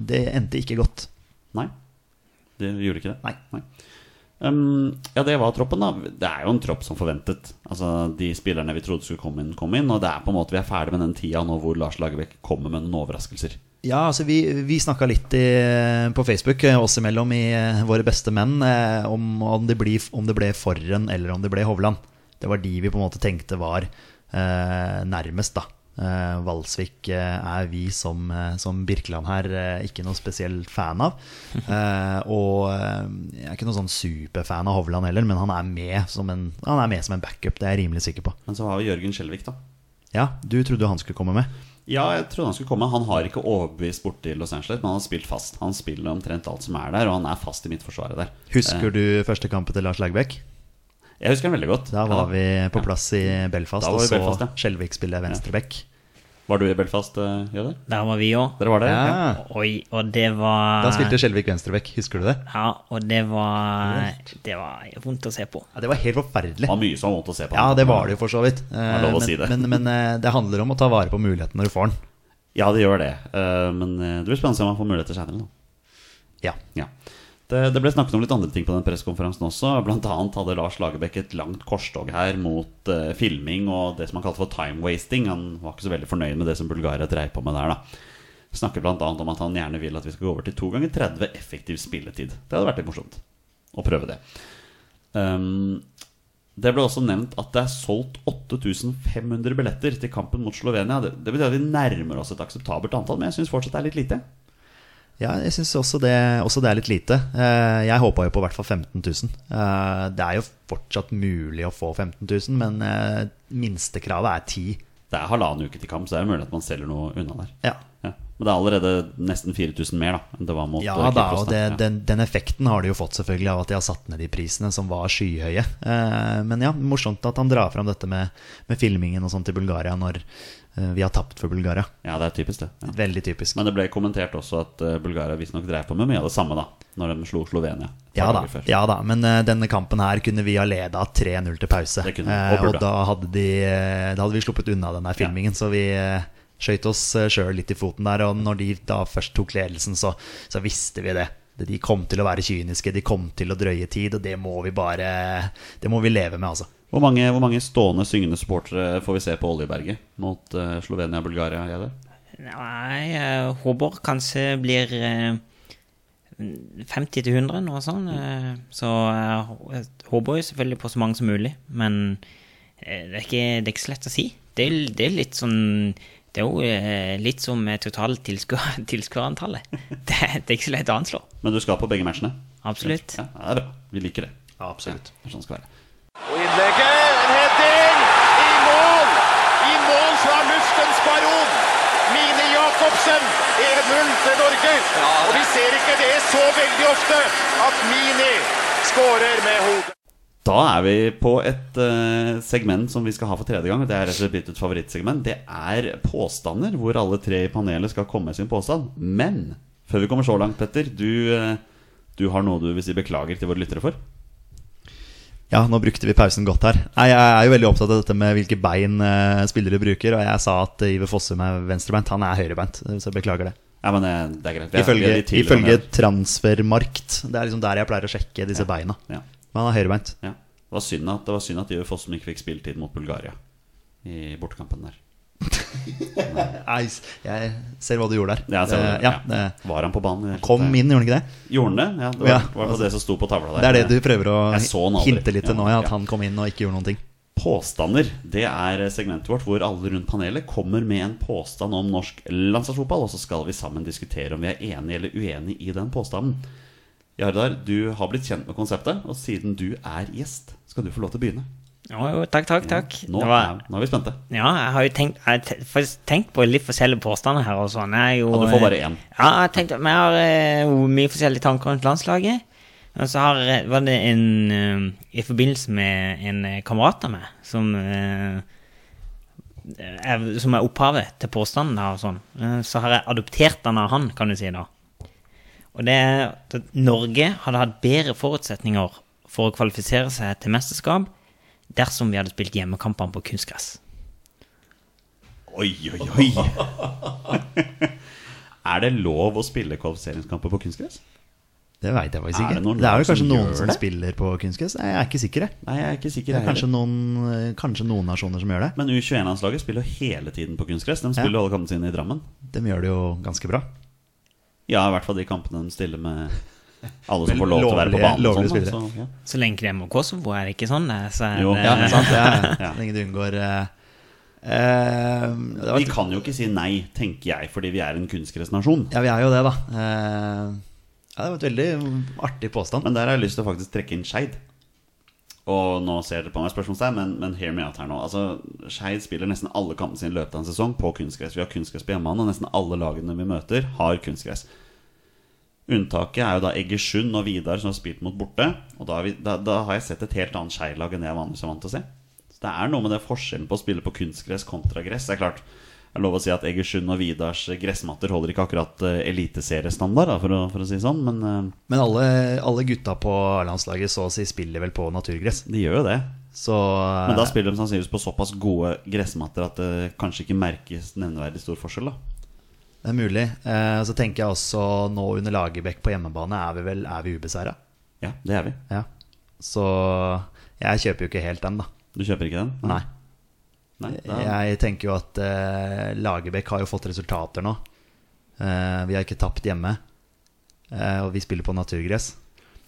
det endte ikke godt. Nei det gjorde ikke det? Nei. Nei. Um, ja, det var troppen, da. Det er jo en tropp som forventet. Altså, De spillerne vi trodde skulle komme inn, kom inn. Og det er på en måte vi er ferdig med den tida nå hvor Lars Lagerbäck kommer med noen overraskelser. Ja, altså vi, vi snakka litt i, på Facebook, eh, oss imellom, i eh, Våre beste menn, eh, om, om, det ble, om det ble Forren eller om det ble Hovland. Det var de vi på en måte tenkte var eh, nærmest, da. Uh, Valsvik uh, er vi som, uh, som Birkeland her ikke noe spesielt fan av. og jeg er ikke noen sånn superfan av Hovland heller, men han er, med som en, han er med som en backup. Det er jeg rimelig sikker på. Men så har vi Jørgen Skjelvik, da. Ja, du trodde han skulle komme med. Ja, jeg trodde han skulle komme. Han har ikke overbevist borti Los Angeles, men han har spilt fast. Han spiller omtrent alt som er der, og han er fast i midtforsvaret der. Husker du første kampen til Lars Lagerbäck? Jeg husker den veldig godt. Da var Ja. vi på plass i Belfast og så Belfast, ja. Skjelvik spille venstreback. Var du i Belfast, uh, Jøder? Der var vi òg. Dere var der? Ja. Oi, og det var Da spilte Skjelvik venstreback, husker du det? Ja, og det var Det var vondt å se på. Ja, Det var helt forferdelig. Det var mye som var vondt å se på. Ja, det var det jo for så vidt. er lov å men, si det. men, men eh, det handler om å ta vare på muligheten når du får den. Ja, det gjør det. Eh, men eh, det blir spennende å se om man får muligheter seinere, Da. Ja. Ja. Det, det ble snakket om litt andre ting på den pressekonferansen også. Blant annet hadde Lars Lagerbäck et langt korstog her mot uh, filming og det som han kalte for time wasting. Han var ikke så veldig fornøyd med det som Bulgaria dreiv på med der. da Snakker bl.a. om at han gjerne vil at vi skal gå over til 2 ganger 30 effektiv spilletid. Det hadde vært litt morsomt å prøve det. Um, det ble også nevnt at det er solgt 8500 billetter til kampen mot Slovenia. Det, det betyr at vi nærmer oss et akseptabelt antall, men jeg syns fortsatt det er litt lite. Ja, jeg syns også, det- også det er litt lite. Eh, Jeg håpa jo på i hvert fall 15 000. Eh, Det er jo fortsatt mulig å få 15 000, men eh, minstekravet er 10 Det er halvannen uke til kamp, så det er mulig at man selger noe unna der. Ja. Ja. Men det er allerede nesten 4000 mer da enn det var mot Ja da, og det, den, den effekten har de jo fått selvfølgelig av at de har satt ned de prisene som var skyhøye. Men ja, morsomt at han drar fram dette med, med filmingen og sånt i Bulgaria når vi har tapt for Bulgaria. Ja, det er typisk det. Ja. Veldig typisk. Men det ble kommentert også at eh, Bulgaria visstnok drev på med mye av det samme da Når de slo Slovenia. Ja da, ja da, men eh, denne kampen her kunne vi ha leda 3-0 til pause. Det kunne Eh, og og da hadde, de, eh, da hadde vi sluppet unna den her filmingen, så vi eh, skøyt oss sjøl litt i foten der. Og når de da først tok ledelsen, så, så visste vi det. De kom til å være kyniske, de kom til å drøye tid, og det må vi bare Det må vi leve med, altså. Hvor mange, hvor mange stående syngende supportere får vi se på Oljeberget mot uh, Slovenia og Bulgaria? Jeder? Nei, jeg håper kanskje blir eh, 50 til 100, noe sånt. Mm. Så jeg håper jo selvfølgelig på så mange som mulig, men eh, det er ikke, det er ikke så lett å si. Det er, det er litt sånn Det er jo eh, litt som totalt tilskuerantallet. Det, det er ikke så lett å anslå. Men du skal på begge matchene? Absolutt. Ja, det er bra. Vi liker det. Absolutt. Ja, det er sånn skal være. Og innlegget, en heading i mål! I mål fra luftens baron! Mine Jacobsen, 1-0 til Norge. Og vi ser ikke det så veldig ofte at Mini skårer med hodet. Da er vi på et uh, segment som vi skal ha for tredje gang. Det er rett og slett et favorittsegment. Det er påstander, hvor alle tre i panelet skal komme med sin påstand. Men før vi kommer så langt, Petter, du, uh, du har noe du vil si beklager til våre lyttere for? Ja, nå brukte vi pausen godt her. Jeg er jo veldig opptatt av dette med hvilke bein eh, spillere bruker. Og jeg sa at Iver Fossum er venstrebeint. Han er høyrebeint, så jeg beklager det. Ja, men eh, det er greit. Vi er- Ifølge, ifølge Transfermarkt. Det er liksom der jeg pleier å sjekke disse beina. ja, Men han er høyrebeint. ja. Det var synd at, det var synd at Iver Fossum ikke fikk spilletid mot Bulgaria i bortekampen der. Jeg ser hva du gjorde der. Ja, du Eh, det? ja, Ja. Var han på banen? det kom inn, gjorde han ikke det? Gjorde han det? Ja, det var, var det det som sto på tavla der. Det er det du prøver å hinte litt til nå, at han kom inn og ikke gjorde noen ting. Påstander, det er segmentet vårt hvor alle rundt panelet kommer med en påstand om norsk landslagsfotball, og så skal vi sammen diskutere om vi er enige eller uenige i den påstanden. Jardar, du har blitt kjent med konseptet, og siden du er gjest, skal du få lov til å begynne. Jo, jo, takk, takk, takk. Nå, Det var, nå er vi spente. ja, jeg har jo tenkt, har tenkt på litt forskjellige påstander her og sånn. Jo, Ja, du får bare én. Ja, jeg tenkte, Vi har eh, jo mye forskjellige tanker rundt landslaget. Og så har, var det en eh, I forbindelse med en eh, kamerat av meg som eh, er, Som er opphavet til påstanden da, og sånn. Eh, Så har jeg adoptert den av han, kan du si da. Og det er at Norge hadde hatt bedre forutsetninger for å kvalifisere seg til mesterskap dersom vi hadde spilt hjemmekampene på kunstgress. Oi, oi, oi! er det lov å spille kvalifiseringskamper på kunstgress? Det veit jeg faktisk Er det Det er jo kanskje som noen som det? spiller på kunstgress. Jeg er ikke sikker, jeg. Nei, jeg er ikke sikker. Det er kanskje noen, kanskje noen nasjoner som gjør det. Men U21-landslaget spiller jo hele tiden på kunstgress. De spiller jo alle kampene sine i Drammen. De gjør det jo ganske bra. Ja, i hvert fall de kampene de stiller med alle som får lov til å være på banen. lovlige sånn, spillere. Så, ja. Så lenge det er mot Kosovo, er det ikke sånn? Så er Jo. det, Ja, sant? Det Ja. Så lenge du unngår uh, uh, Vi kan jo ikke si nei, tenker jeg, fordi vi er en kunstgressnasjon. Ja, vi er jo det, da. Uh, ja, det var et veldig artig påstand. Men der har jeg lyst til å faktisk trekke inn Skeid. Og nå ser dere på meg spørsmålstegn, men, men hear me out her nå. Altså, Skeid spiller nesten alle kampene sine i løpet av en sesong på kunstgress. Vi har kunstgress på hjemmebane, og nesten alle lagene vi møter, har kunstgress. Unntaket er jo da Egersund og Vidar som har spilt mot borte. Og da har, vi, da, da har jeg sett et helt annet Skeid-lag enn det jeg vanligvis er vant til å se. Så det er noe med det forskjellen på å spille på kunstgress kontra gress. Det er klart jeg er lov å si at Egersund og Vidars gressmatter holder ikke akkurat uh, eliteseriestandard, for, for å si sånn, men eh, Men alle, alle gutta på landslaget så å si spiller vel på naturgress. de gjør jo det. Så Men da spiller de sannsynligvis på såpass gode gressmatter at det kanskje ikke merkes nevneverdig stor forskjell. da det er mulig. Eh, så tenker jeg også nå under Lagerbäck på hjemmebane er vi vel er vi ubeseira. Ja, det er vi. Ja. Så jeg kjøper jo ikke helt den, da. Du kjøper ikke den? Nei. Nei da, Jeg tenker jo at eh, Lagerbäck har jo fått resultater nå. Eh, vi har ikke tapt hjemme. Eh, og vi spiller på naturgress.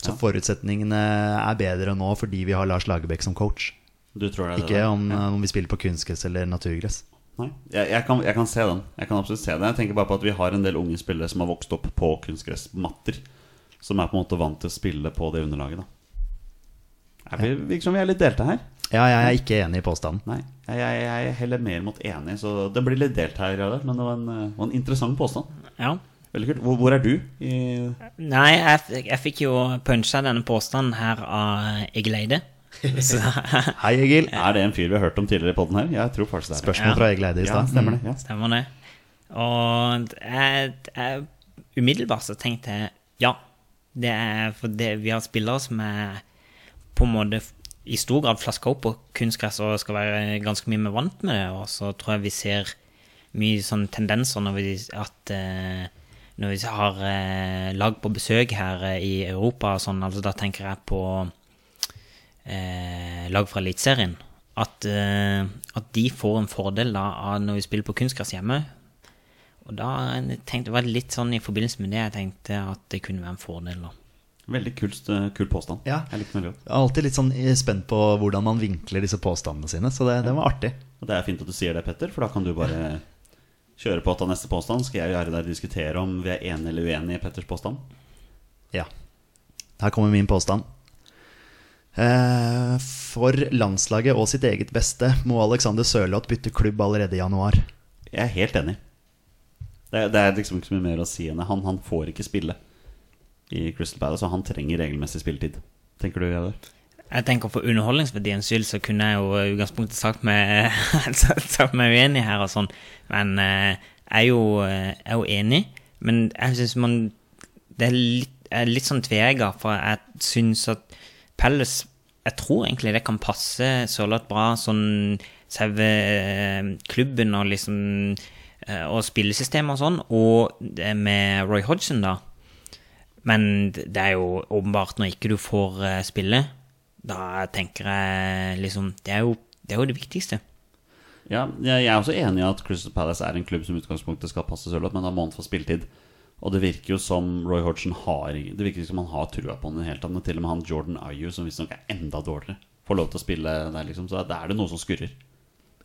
Så Ja. forutsetningene er bedre nå fordi vi har Lars Lagerbäck som coach. du tror det det Ikke der? om, Ja. om vi spiller på kunstgress eller naturgress. Nei, jeg, jeg, kan, jeg kan se den. Jeg kan absolutt se den Jeg tenker bare på at vi har en del unge spillere som har vokst opp på kunstgressmatter. Som er på en måte vant til å spille på det underlaget. da Er vi, Virker som vi er litt delte her. Ja, jeg er ikke enig i påstanden. Nei, jeg, jeg, jeg heller mer mot enig, så det blir litt delt her. Men det var en, var en interessant påstand. Ja. Veldig kult. Hvor, hvor er du? I, Nei, jeg, jeg fikk jo punsja denne påstanden her av Egil Eide. Så, Hei, Egil. er det en fyr vi har hørt om tidligere i podden her? Jeg tror faktisk det er. Spørsmål Ja. fra Egil Eide i Ja, stad. stemmer det. Ja. stemmer det. Og jeg, jeg, umiddelbart så tenkte jeg ja. Det er for det, vi har spillere som er på en måte i stor grad flaska opp på kunstgress og skal være ganske mye mer vant med det. Og så tror jeg vi ser mye sånne tendenser når vi, at eh, når vi har eh, lag på besøk her eh, i Europa og sånn, altså da tenker jeg på eh, lag fra Eliteserien. At, eh, at de får en fordel da av når vi spiller på kunstgress hjemme. Og da tenkte jeg var det litt sånn i forbindelse med det jeg tenkte at det kunne være en fordel. da. Veldig kult, eh, kul påstand. Ja. Jeg likte den veldig godt. Jeg er alltid litt sånn spent på hvordan man vinkler disse påstandene sine, så det, det var artig. Og det er fint at du sier det, Petter, for da kan du bare kjøre på til neste påstand. Skal jeg og der diskutere om vi er enige eller uenige i Petters påstand? Ja. Her kommer min påstand. Eh, For landslaget og sitt eget beste må Alexander Sørloth bytte klubb allerede i januar. Jeg er helt enig. Det er, det er liksom ikke så mye mer å si enn det. Han, han får ikke spille i Crystal Palace, og han trenger regelmessig spilletid. Tenker du, Jadar? Jeg tenker For underholdningsverdiens skyld så kunne jeg jo i utgangspunktet sagt meg, sagt meg uenig her, og sånn. men eh, jeg er jo, eh, jeg er jo enig. Men jeg syns man Det er litt, er litt sånn tvega, for jeg syns at Palace Jeg tror egentlig det kan passe Sørloth bra, sånn selve eh, klubben og liksom eh, Og spillesystemet og sånn, og det med Roy Hodgson, da. Men det er jo åpenbart når ikke du får eh, spille, da tenker jeg liksom Det er jo det, er jo det viktigste. Ja, jeg er også enig i at Crystal Palace er en klubb som utgangspunktet skal passe Sørloth, men da må han få spilletid. Og det virker jo som Roy Hodgson har Det virker som han har trua på ham i det hele tatt. Til og med han Jordan Ayew, som visstnok er enda dårligere, får lov til å spille der, liksom. Så da er det noe som skurrer.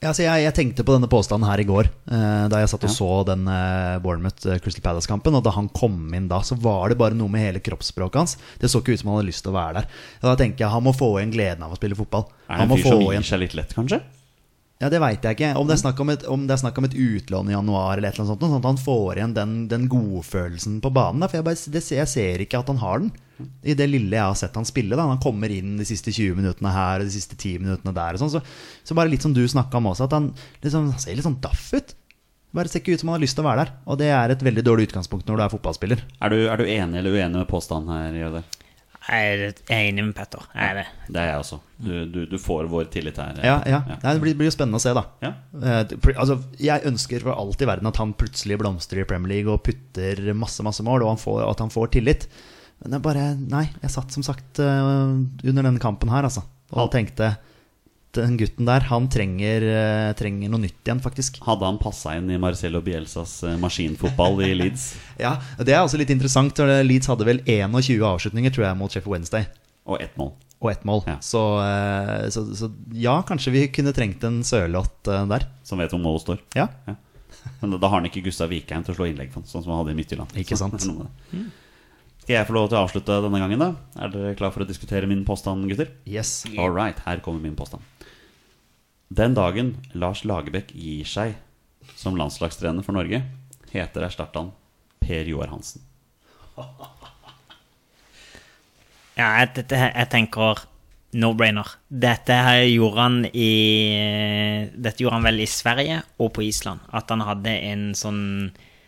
Ja, så jeg, jeg tenkte på denne påstanden her i går, eh, da jeg satt og Ja. så den eh, Bournemouth-Crystal Palace-kampen. Og da han kom inn da, så var det bare noe med hele kroppsspråket hans. Det så ikke ut som han hadde lyst til å være der. Og da tenker jeg han må få igjen gleden av å spille fotball. Er det en fyr som gir seg litt lett, kanskje? Ja, Det veit jeg ikke. Om det, et, om det er snakk om et utlån i januar, eller et eller annet sånt, sånn at han får igjen den, den godfølelsen på banen. Da. For jeg, bare, det, jeg ser ikke at han har den. I det lille jeg har sett han spille. Da. Han kommer inn de siste 20 minuttene her og de siste 10 minuttene der. Sånn. så, så bare litt som du snakka om også, at han, liksom, han ser litt sånn daff ut. Bare ser ikke ut som han har lyst til å være der. Og det er et veldig dårlig utgangspunkt når du er fotballspiller. Er du, er du enig eller uenig med påstanden her, Jøder? Jeg er, er enig med Petter. Jeg er det. Det er jeg også. Du, du, du får vår tillit her. Ja, ja. Nei, det blir, blir jo spennende å se, da. Ja. Eh, altså, jeg ønsker for alt i verden at han plutselig blomstrer i Premier League og putter masse masse mål, og han får, at han får tillit. Men jeg bare Nei, jeg satt som sagt eh, under denne kampen her, altså, og tenkte den gutten der, han trenger, eh, trenger noe nytt igjen, faktisk. Hadde han passa inn i Marcelo Bielsas eh, maskinfotball i Leeds? Ja, Det er også litt interessant. Leeds hadde vel 21 avslutninger, tror jeg, mot Sheffield Wednesday. Og ett mål. Og ett mål. Ja. Så, eh, så, så ja, kanskje vi kunne trengt en Sørloth eh, der. Som vet hvor målet står. Ja. Men da, har han ikke Gustav Vikheim til å slå innlegg for, sånn som han hadde i Midtjylland. Ikke sant. det. Skal jeg få lov til å avslutte denne gangen, da? Er dere klar for å diskutere min påstand, gutter? Yes. All right, her kommer min påstand. Den dagen Lars Lagerbäck gir seg som landslagstrener for Norge, heter erstatteren Per Joar Hansen. Ja, dette, jeg tenker no-brainer. Dette gjorde han i Dette gjorde han vel i Sverige og på Island. At han hadde en sånn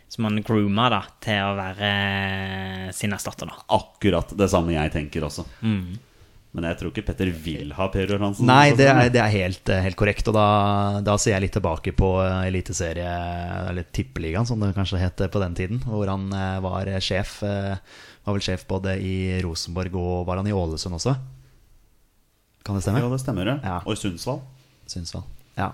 som han grooma da, til å være sin erstatter. da. Akkurat det samme jeg tenker også. Men jeg tror ikke Petter vil ha Per Joar Hansen. Nei, det er, det er helt, eh, helt korrekt. Og da, da ser jeg litt tilbake på eh, eliteserie, eller Tippeligaen, som det kanskje het på den tiden. Hvor han eh, var sjef. Var vel sjef både i Rosenborg og var han i Ålesund også? Kan det stemme? Ja, det stemmer. Ja. Og i Sundsvall. Sundsvall, Ja.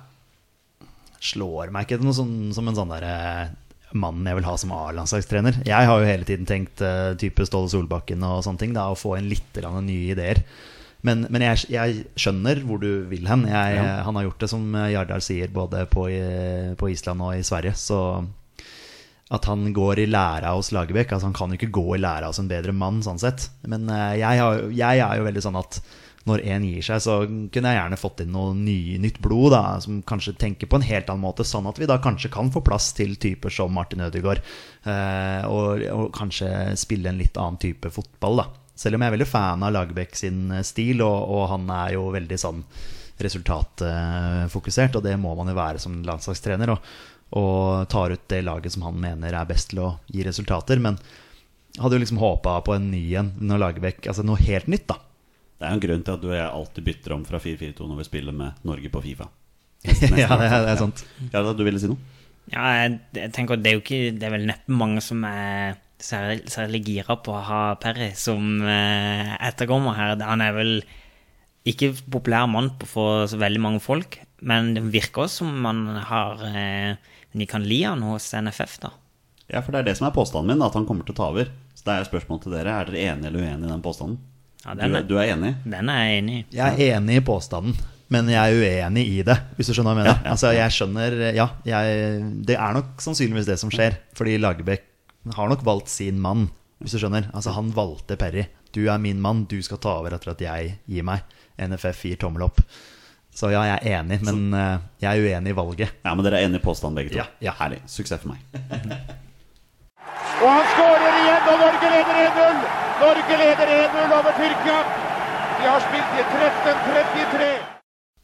Slår meg ikke noe sånn, som en sånn derre mannen jeg vil ha som A-landslagstrener. Jeg har jo hele tiden tenkt uh, type Ståle Solbakken og sånne ting. Da, å få inn litt nye ideer. Men, men jeg, jeg skjønner hvor du vil hen. Jeg, Ja. Han har gjort det, som Jardar sier, både på, på Island og i Sverige. Så at han går i læra hos Lagerbäck altså Han kan jo ikke gå i læra hos en bedre mann, sånn sett. Men eh, jeg, har, jeg er jo veldig sånn at når en gir seg, så kunne jeg gjerne fått inn noe ny, nytt blod, da, som kanskje tenker på en helt annen måte, sånn at vi da kanskje kan få plass til typer som Martin Ødegaard, eh, og, og kanskje spille en litt annen type fotball, da. Selv om jeg er veldig fan av Lagerbäck sin eh, stil, og, og han er jo veldig sånn resultatfokusert, og det må man jo være som landslagstrener, og, og tar ut det laget som han mener er best til å gi resultater, men hadde jo liksom håpa på en ny en når Lagerbäck Altså noe helt nytt, da. Det er jo en grunn til at du og jeg alltid bytter om fra 4-4-2 når vi spiller med Norge på Fifa. ja, det er, det er sant. Ja, da, du ville si noe? Ja, jeg, jeg tenker det er jo ikke Det er vel neppe mange som er særlig, særlig gira på å ha Perry som eh, etterkommer her. Han er vel ikke populær mann på for så veldig mange folk, men det virker også som man har eh, De kan li han hos NFF, da. Ja, for det er det som er påstanden min, at han kommer til å ta over. Så det er spørsmål til dere. Er dere enige eller uenige i den påstanden? Ja, Du, den, er- du er enig? den er jeg enig i. Jeg er enig i påstanden, men jeg er uenig i det, hvis du skjønner hva jeg mener. Ja, ja, Altså, jeg skjønner Ja, jeg, det er nok sannsynligvis det som skjer, fordi Lagerbäck har nok valgt sin mann, hvis du skjønner. Altså, han valgte Perry. Du er min mann, du skal ta over etter at jeg gir meg. NFF gir tommel opp. Så ja, jeg er enig, men uh, jeg er uenig i valget. Ja, men dere er enige i påstanden begge to? Ja, ja. Herlig. Suksess for meg. Og han skårer igjen, og Norge leder 1-0! Norge leder 1-0 over Tyrkia. De har spilt i 13-33.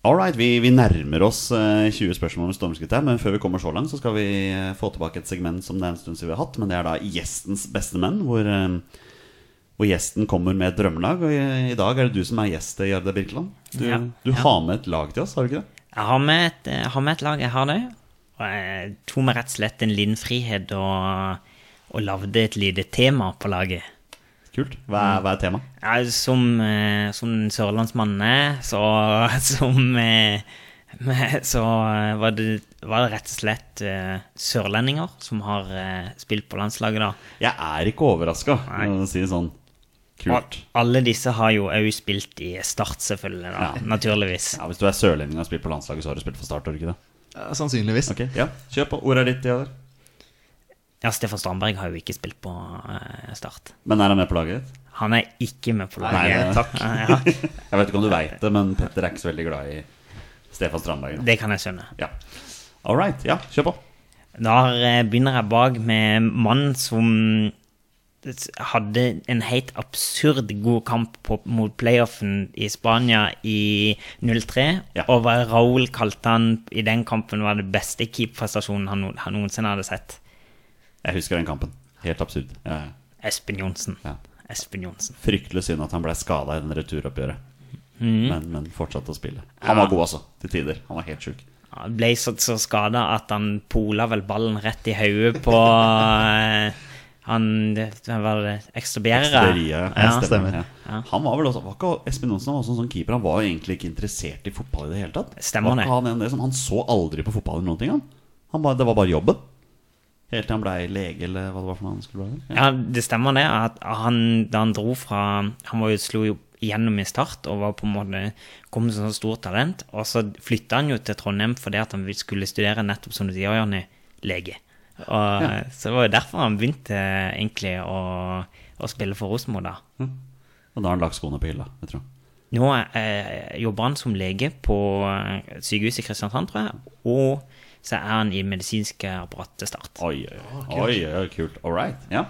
All right, vi, vi nærmer oss eh, 20 spørsmål om stormskritt her, men før vi kommer så langt, så skal vi eh, få tilbake et segment som det er en stund siden vi har hatt, men det er da Gjestens beste menn, hvor, eh, hvor gjesten kommer med et drømmelag. Og i, i dag er det du som er gjest, Jarde Birkeland. Du, Ja, du ja. har med et lag til oss, har du ikke det? Jeg har med et, jeg har med et lag, jeg har det. Og jeg tok meg rett og slett en liten frihet og, og lagde et lite tema på laget. Kult. Hva er, hva er temaet? Ja, som, eh, som sørlandsmann er, så som eh, med- Så var det, var det rett og slett uh, sørlendinger som har uh, spilt på landslaget, da. Jeg er ikke overraska, når å si det sånn. Kult. Og alle disse har jo òg spilt i Start, selvfølgelig, da. Ja. Naturligvis. Ja, Hvis du er sørlending og har spilt på landslaget, så har du spilt for Start, har du ikke det? Ja, sannsynligvis. Ok, ja, Kjør på. Ordet er ditt, Jarde. Ja, Stefan Strandberg har jo ikke spilt på eh, Start. Men er han med på laget ditt? Han er ikke med på laget. Nei, det- takk. Ja, Jeg vet ikke om du veit det, men Petter er ikke så veldig glad i Stefan Strandberg. det kan jeg skjønne. Ja. All right. Ja, kjør på. Da eh, begynner jeg bak med mannen som hadde en helt absurd god kamp på, mot playoffen i Spania i 03. Ja. Og hva Raúl kalte han i den kampen var det beste keeperprestasjonen han, han noensinne hadde sett. Jeg husker den kampen. Helt absurd. Ja, ja. Espen Johnsen. Ja. Espen Johnsen. Fryktelig synd at han ble skada i den returoppgjøret. Mm. Men, men fortsatte å spille. Han var god, altså. Til tider. Han var helt sjuk. Han ble så, så skada at han pola vel ballen rett i hodet på eh, han Hvem var det? Ekstrabierre? Eksteria, Ja, stemmer. Ja. Ja. Han var vel også var ikke, Espen Johnsen var også en sånn keeper. Han var egentlig ikke interessert i fotball i det hele tatt. Stemmer det. Han, han så aldri på fotball eller noen ting. Han. Han bare, det var bare jobben. Helt til han blei lege, eller hva det var for noe han skulle bli. Ja. Ja, det stemmer det. At han, da han dro fra Han var jo, slo jo igjennom i start og var på en måte kom som så stort talent. Og så flytta han jo til Trondheim fordi at han skulle studere nettopp som du sier, Jonny, lege. Og, Så det var jo derfor han begynte egentlig å, å spille for Rosenborg, da. Og da har han lagt skoene på hylla, jeg tror. Nå eh, jobber han som lege på eh, sykehuset i Kristiansand, tror jeg. Og så er han i medisinske apparat til start. Oi, oi, oi, oi, oi kult. All right. Ja.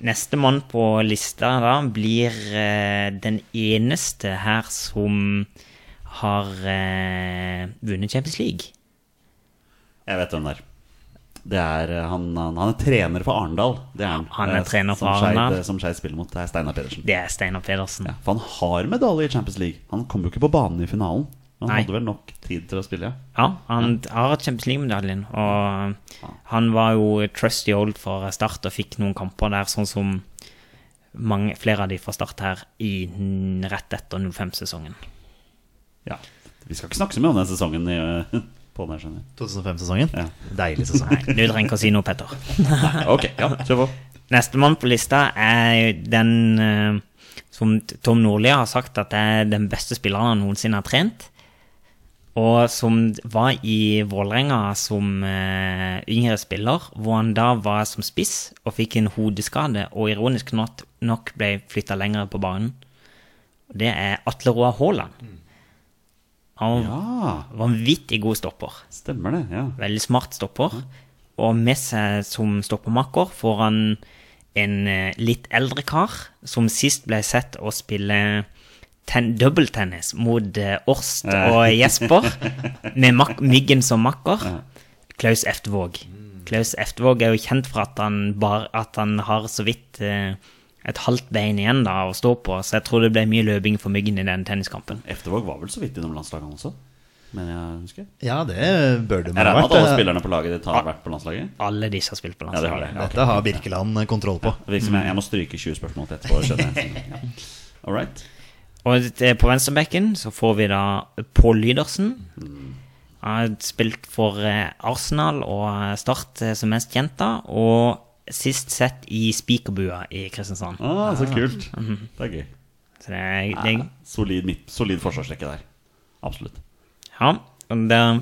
Neste mann på lista da blir eh, den eneste her som har eh, vunnet Champions League. Jeg vet hvem det er. Det er eh, han, han, han er trener for Arendal. Det er han. Han er Eh, trener for som Arendal. Som Skeid spiller mot. Det er Steinar Pedersen. Det er Steinar Pedersen. Ja, for han har medalje i Champions League. Han kommer jo ikke på banen i finalen. Men han Nei. hadde vel nok tid til å spille, ja. Ja, han har Champions League-medaljen. Og han var jo trusty old for Start og fikk noen kamper der, sånn som mange, flere av de fra Start her i rett etter 05-sesongen. ja. Vi skal ikke snakke så mye om den sesongen i, på den, her, skjønner jeg. 2005-sesongen. Ja. Deilig sesong. Nei, du trenger ikke å si noe, Petter. Ok, ja, kjør på. Nestemann på lista er den eh, som Tom Nordli har sagt at er den beste spilleren han noensinne har trent. Og som var i Vålerenga som eh, yngre spiller, hvor han da var som spiss og fikk en hodeskade, og ironisk nok, ble flytta lenger på banen. Det er Atle Roar Haaland. Han var Ja, vanvittig god stopper. stemmer det. ja Veldig smart stopper. Og med seg som stoppermakker får han en eh, litt eldre kar, som sist ble sett å spille ten dobbelttennis mot Orst Årst og Jesper, med mak Myggen som makker. Klaus Eftvåg. Klaus Eftvåg er jo kjent for at han, bar, at han har så vidt eh, et halvt bein igjen da å stå på, så jeg tror det ble mye løping for Myggen i den tenniskampen. Eftervåg var vel så vidt innom landslaget han også, men jeg husker. Ja, det bør det regner med at alle vært. spillerne på laget ditt har vært på landslaget? Alle disse har spilt på Ja, det har landslaget. det. Ja, okay. Dette har Birkeland kontroll på. Det virker som jeg, jeg må stryke 20 spørsmål til etterpå. skjønner jeg. Ja. All right. Og på venstrebekken så får vi da Pål Lydersen. Han har spilt for eh, Arsenal og Start eh, som mest kjent da, og sist sett i Spikerbua i Kristiansand. Ah, så kult. Det er gøy. Så det er, det er Solid, midt, solid forsvarsrekke der. Absolutt. Ja, og der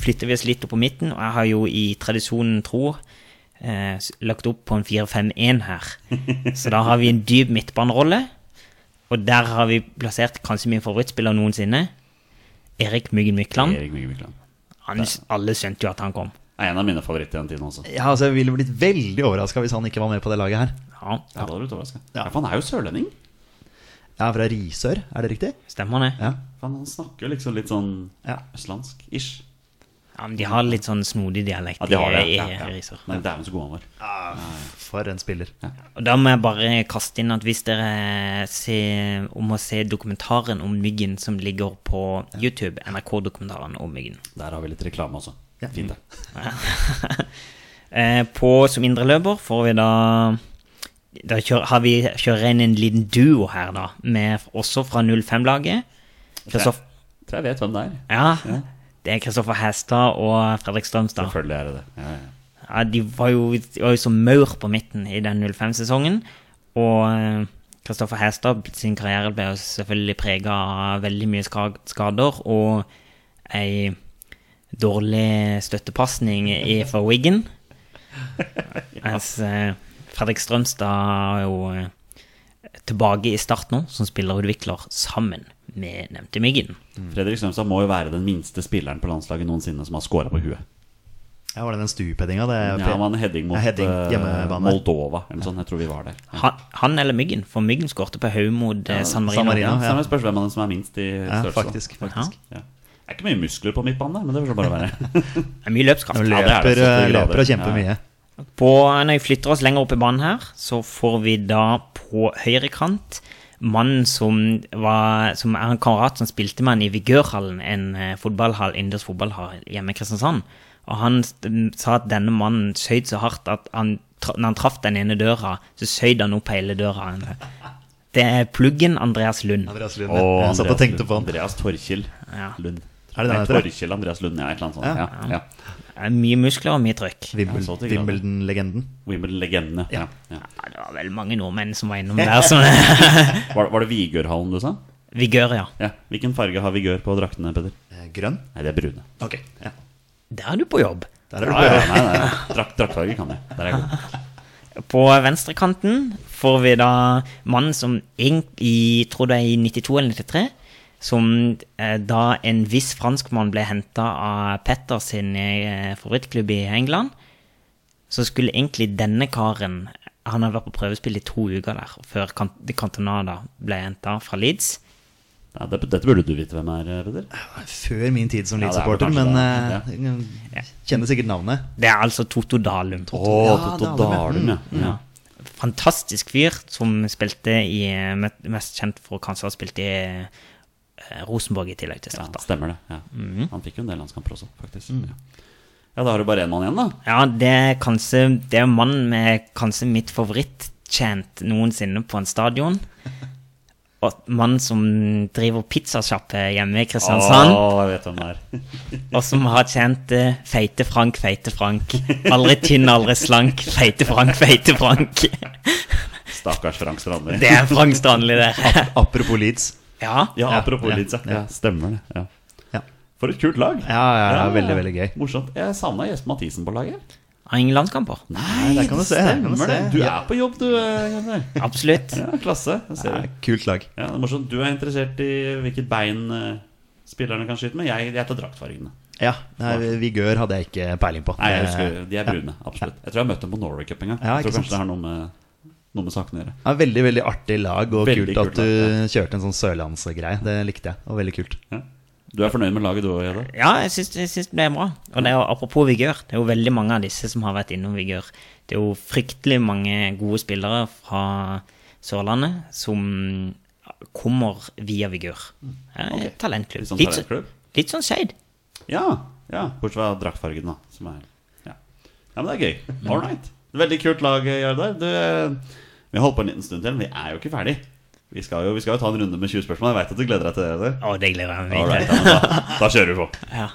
flytter vi oss litt opp på midten, og jeg har jo i tradisjonen tro eh, lagt opp på en 4-5-1 her. Så da har vi en dyp midtbanerolle, og der har vi plassert kanskje min favorittspiller noensinne, Erik Myggen Mykland. Erik Myggen Mykland. Han, alle skjønte jo at han kom. Er en av mine favoritter den tiden også. Ja, altså Jeg ville blitt veldig overraska hvis han ikke var med på det laget her. Ja, Ja, da blitt. Ja. Ja, for han er jo sørlending. Ja, fra Risør, er det riktig? stemmer det. Ja. For Han snakker jo liksom litt sånn Ja. østlandsk-ish. Ja, men de har litt sånn snodig dialekt Ja, de har det. i, Ja, i ja. Risør. Nei, dæven så god han var. For en spiller. Ja. Og da må jeg bare kaste inn at hvis dere ser, om å se dokumentaren om myggen som ligger på YouTube, NRK-dokumentaren om myggen Der har vi litt reklame også. Ja. Fint, det. eh, På som indreløper får vi da Da kjør, har vi, kjører inn en liten duo her, da, med også fra 05-laget. Kristoff- Tror jeg vet hvem det er. Ja, det er Kristoffer Hestad og Fredrik Strømstad. Selvfølgelig er det det. Ja, ja. Ja, de var jo, de var jo som maur på midten i den 05-sesongen. Og Kristoffer Hestad sin karriere ble jo selvfølgelig prega av veldig mye skader og ei dårlig støttepasning for Wiggen. Mens eh, Fredrik Strømstad er jo eh, tilbake i start nå, som spillerutvikler sammen med nevnte Myggen. Fredrik Strømstad må jo være den minste spilleren på landslaget noensinne som har scora på huet. Ja, Var det den stupheadinga? Ja, han var en heading mot Ja, heading, eh. Moldova eller sånn. Jeg tror vi var der. Ja. Han, han eller Myggen? For Myggen skårte på hodet mot ja, San Marino. San Marino. Ja. Samme spørs hvem av dem som er minst i Ja, størrelse. faktisk. faktisk. Ja. Det er ikke mye muskler på midtbanen der, men det får bare være. Det er mye løpskraft. Løper, Ja, det er det, så løper og kjemper Ja. mye. På, når vi flytter oss lenger opp i banen her, så får vi da på høyre kant mannen som, var, som er en kamerat som spilte med han i Vigørhallen, en eh, fotballhall, innendørs fotballhall hjemme i Kristiansand. Og han sa at denne mannen skøyt så hardt at han, når han traff den ene døra, så skøyt han opp hele døra. Det er pluggen Andreas Lund. Andreas Lund, Og ja. Jeg satt og tenkte på han. Andreas Torkil Ja. Lund. Er det den heter? Torkil Andreas Lund, ja, et eller annet sånt. Ja. Ja. Det er mye muskler og mye trykk. Wimbledon-legenden. Wimbledon-legenden, Wimbledon-legendene. Ja. Ja. Ja, det var vel mange nordmenn som var innom der. Som Var, var det Vigørhallen du sa? Vigør, ja. Ja. Hvilken farge har Vigør på draktene, Petter? Eh, Grønn? Nei, det er brune. Ok. Ja. Der er du på jobb. Der er du på. ja, nei, nei. Drakt, draktfarge kan jeg. Der er jeg god. På venstrekanten får vi da mannen som egentlig tror det er i 92 eller 93, som eh, da en viss franskmann ble henta av Petter sin eh, favorittklubb i England. Så skulle egentlig denne karen Han hadde vært på prøvespill i to uker der, før Cantonada Cantona ble henta fra Leeds. Ja, det, dette burde du vite hvem er, Peder. Før min tid som er Leeds-supporter, ja, men uh, eh, kjenner sikkert navnet. Det er altså Toto Dalum. Å, oh, Toto Dalum, ja. Mm, ja. Fantastisk fyr som spilte i Mest kjent for kanskje å ha spilt i eh, Rosenborg i tillegg til Ja, Start. da. stemmer det. Ja. Mhm. Han fikk jo en del landskamper også, faktisk. Mm. Ja. ja, da har du bare én mann igjen, da. Ja, det er kanskje Det er mannen med kanskje mitt favorittchant noensinne på en stadion. Og mannen som driver pizzasjappe hjemme i Kristiansand. Åh, jeg vet hvem det er. Og som har tjent eh, Feite Frank, Feite Frank. Aldri tynn, aldri slank. Feite Frank, Feite Frank. Stakkars Frank Strandli. Det er Frank Strandli der. Apropos Leeds. Ja. Ja, apropos Ja, Leeds, ja. Stemmer det. Ja. Ja, For et kult lag. ja, ja, ja veldig, veldig gøy. Morsomt. Jeg savna Jesper Mathisen på laget. Ingen landskamper. Nei, det kan du se, stemmer det. Du er på jobb, du. Absolutt. Ja, klasse. Ser Ja, kult lag. Ja, det er morsomt. Du er interessert i hvilket bein eh, spillerne kan skyte med. Jeg, jeg tar draktfargene. Ja, nei, Vigør hadde jeg ikke peiling på. Nei, jeg husker, De er brune. Absolutt. Jeg tror jeg har møtt dem på Norway Cup en gang. Jeg tror kanskje det har noe med, noe med saken å gjøre. Ja, veldig veldig artig lag, og Veldig kult at kult du ja. kjørte en sånn sørlandsgreie. Det likte jeg. Og veldig kult. Ja. Du er fornøyd med laget du òg, Gjedde? Ja, jeg syns, jeg syns det er bra. Og det er jo, apropos vigør, det er jo veldig mange av disse som har vært innom vigør. Det er jo fryktelig mange gode spillere fra Sørlandet som kommer via vigør. Det er Ok. et talentklubb. Litt sånn Litt, så- talentklubb? litt sånn shade. Ja. ja. Bortsett fra draktfargen, da. Som er ja. ja, men det er gøy. All right. Veldig kult lag, Jardar. Du, eh, vi har holdt på en liten stund til, men vi er jo ikke ferdig. Vi skal jo, vi skal jo ta en runde med 20 spørsmål. Jeg veit at du gleder deg til det. Eller? Å, det gleder jeg meg right, ja, da, da kjører vi på. Ja.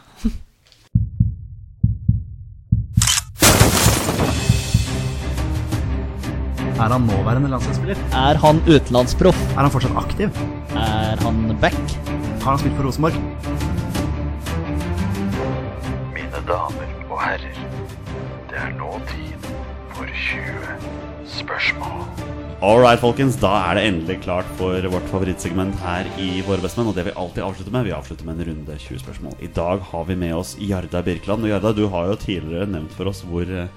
Er han nåværende landslagsspiller? Er han utenlandsproff? Er han fortsatt aktiv? Er han back? Har han spilt for Rosenborg? Mine damer og herrer, det er nå tid for 20 spørsmål. All right, folkens. Da er det endelig klart for vårt favorittsegment her i Våre bestemenn. Og det vi alltid avslutter med, vi avslutter med en runde 20 spørsmål. I dag har vi med oss Jarda Birkeland. Og Jarda, du har jo tidligere nevnt for oss hvor, eh,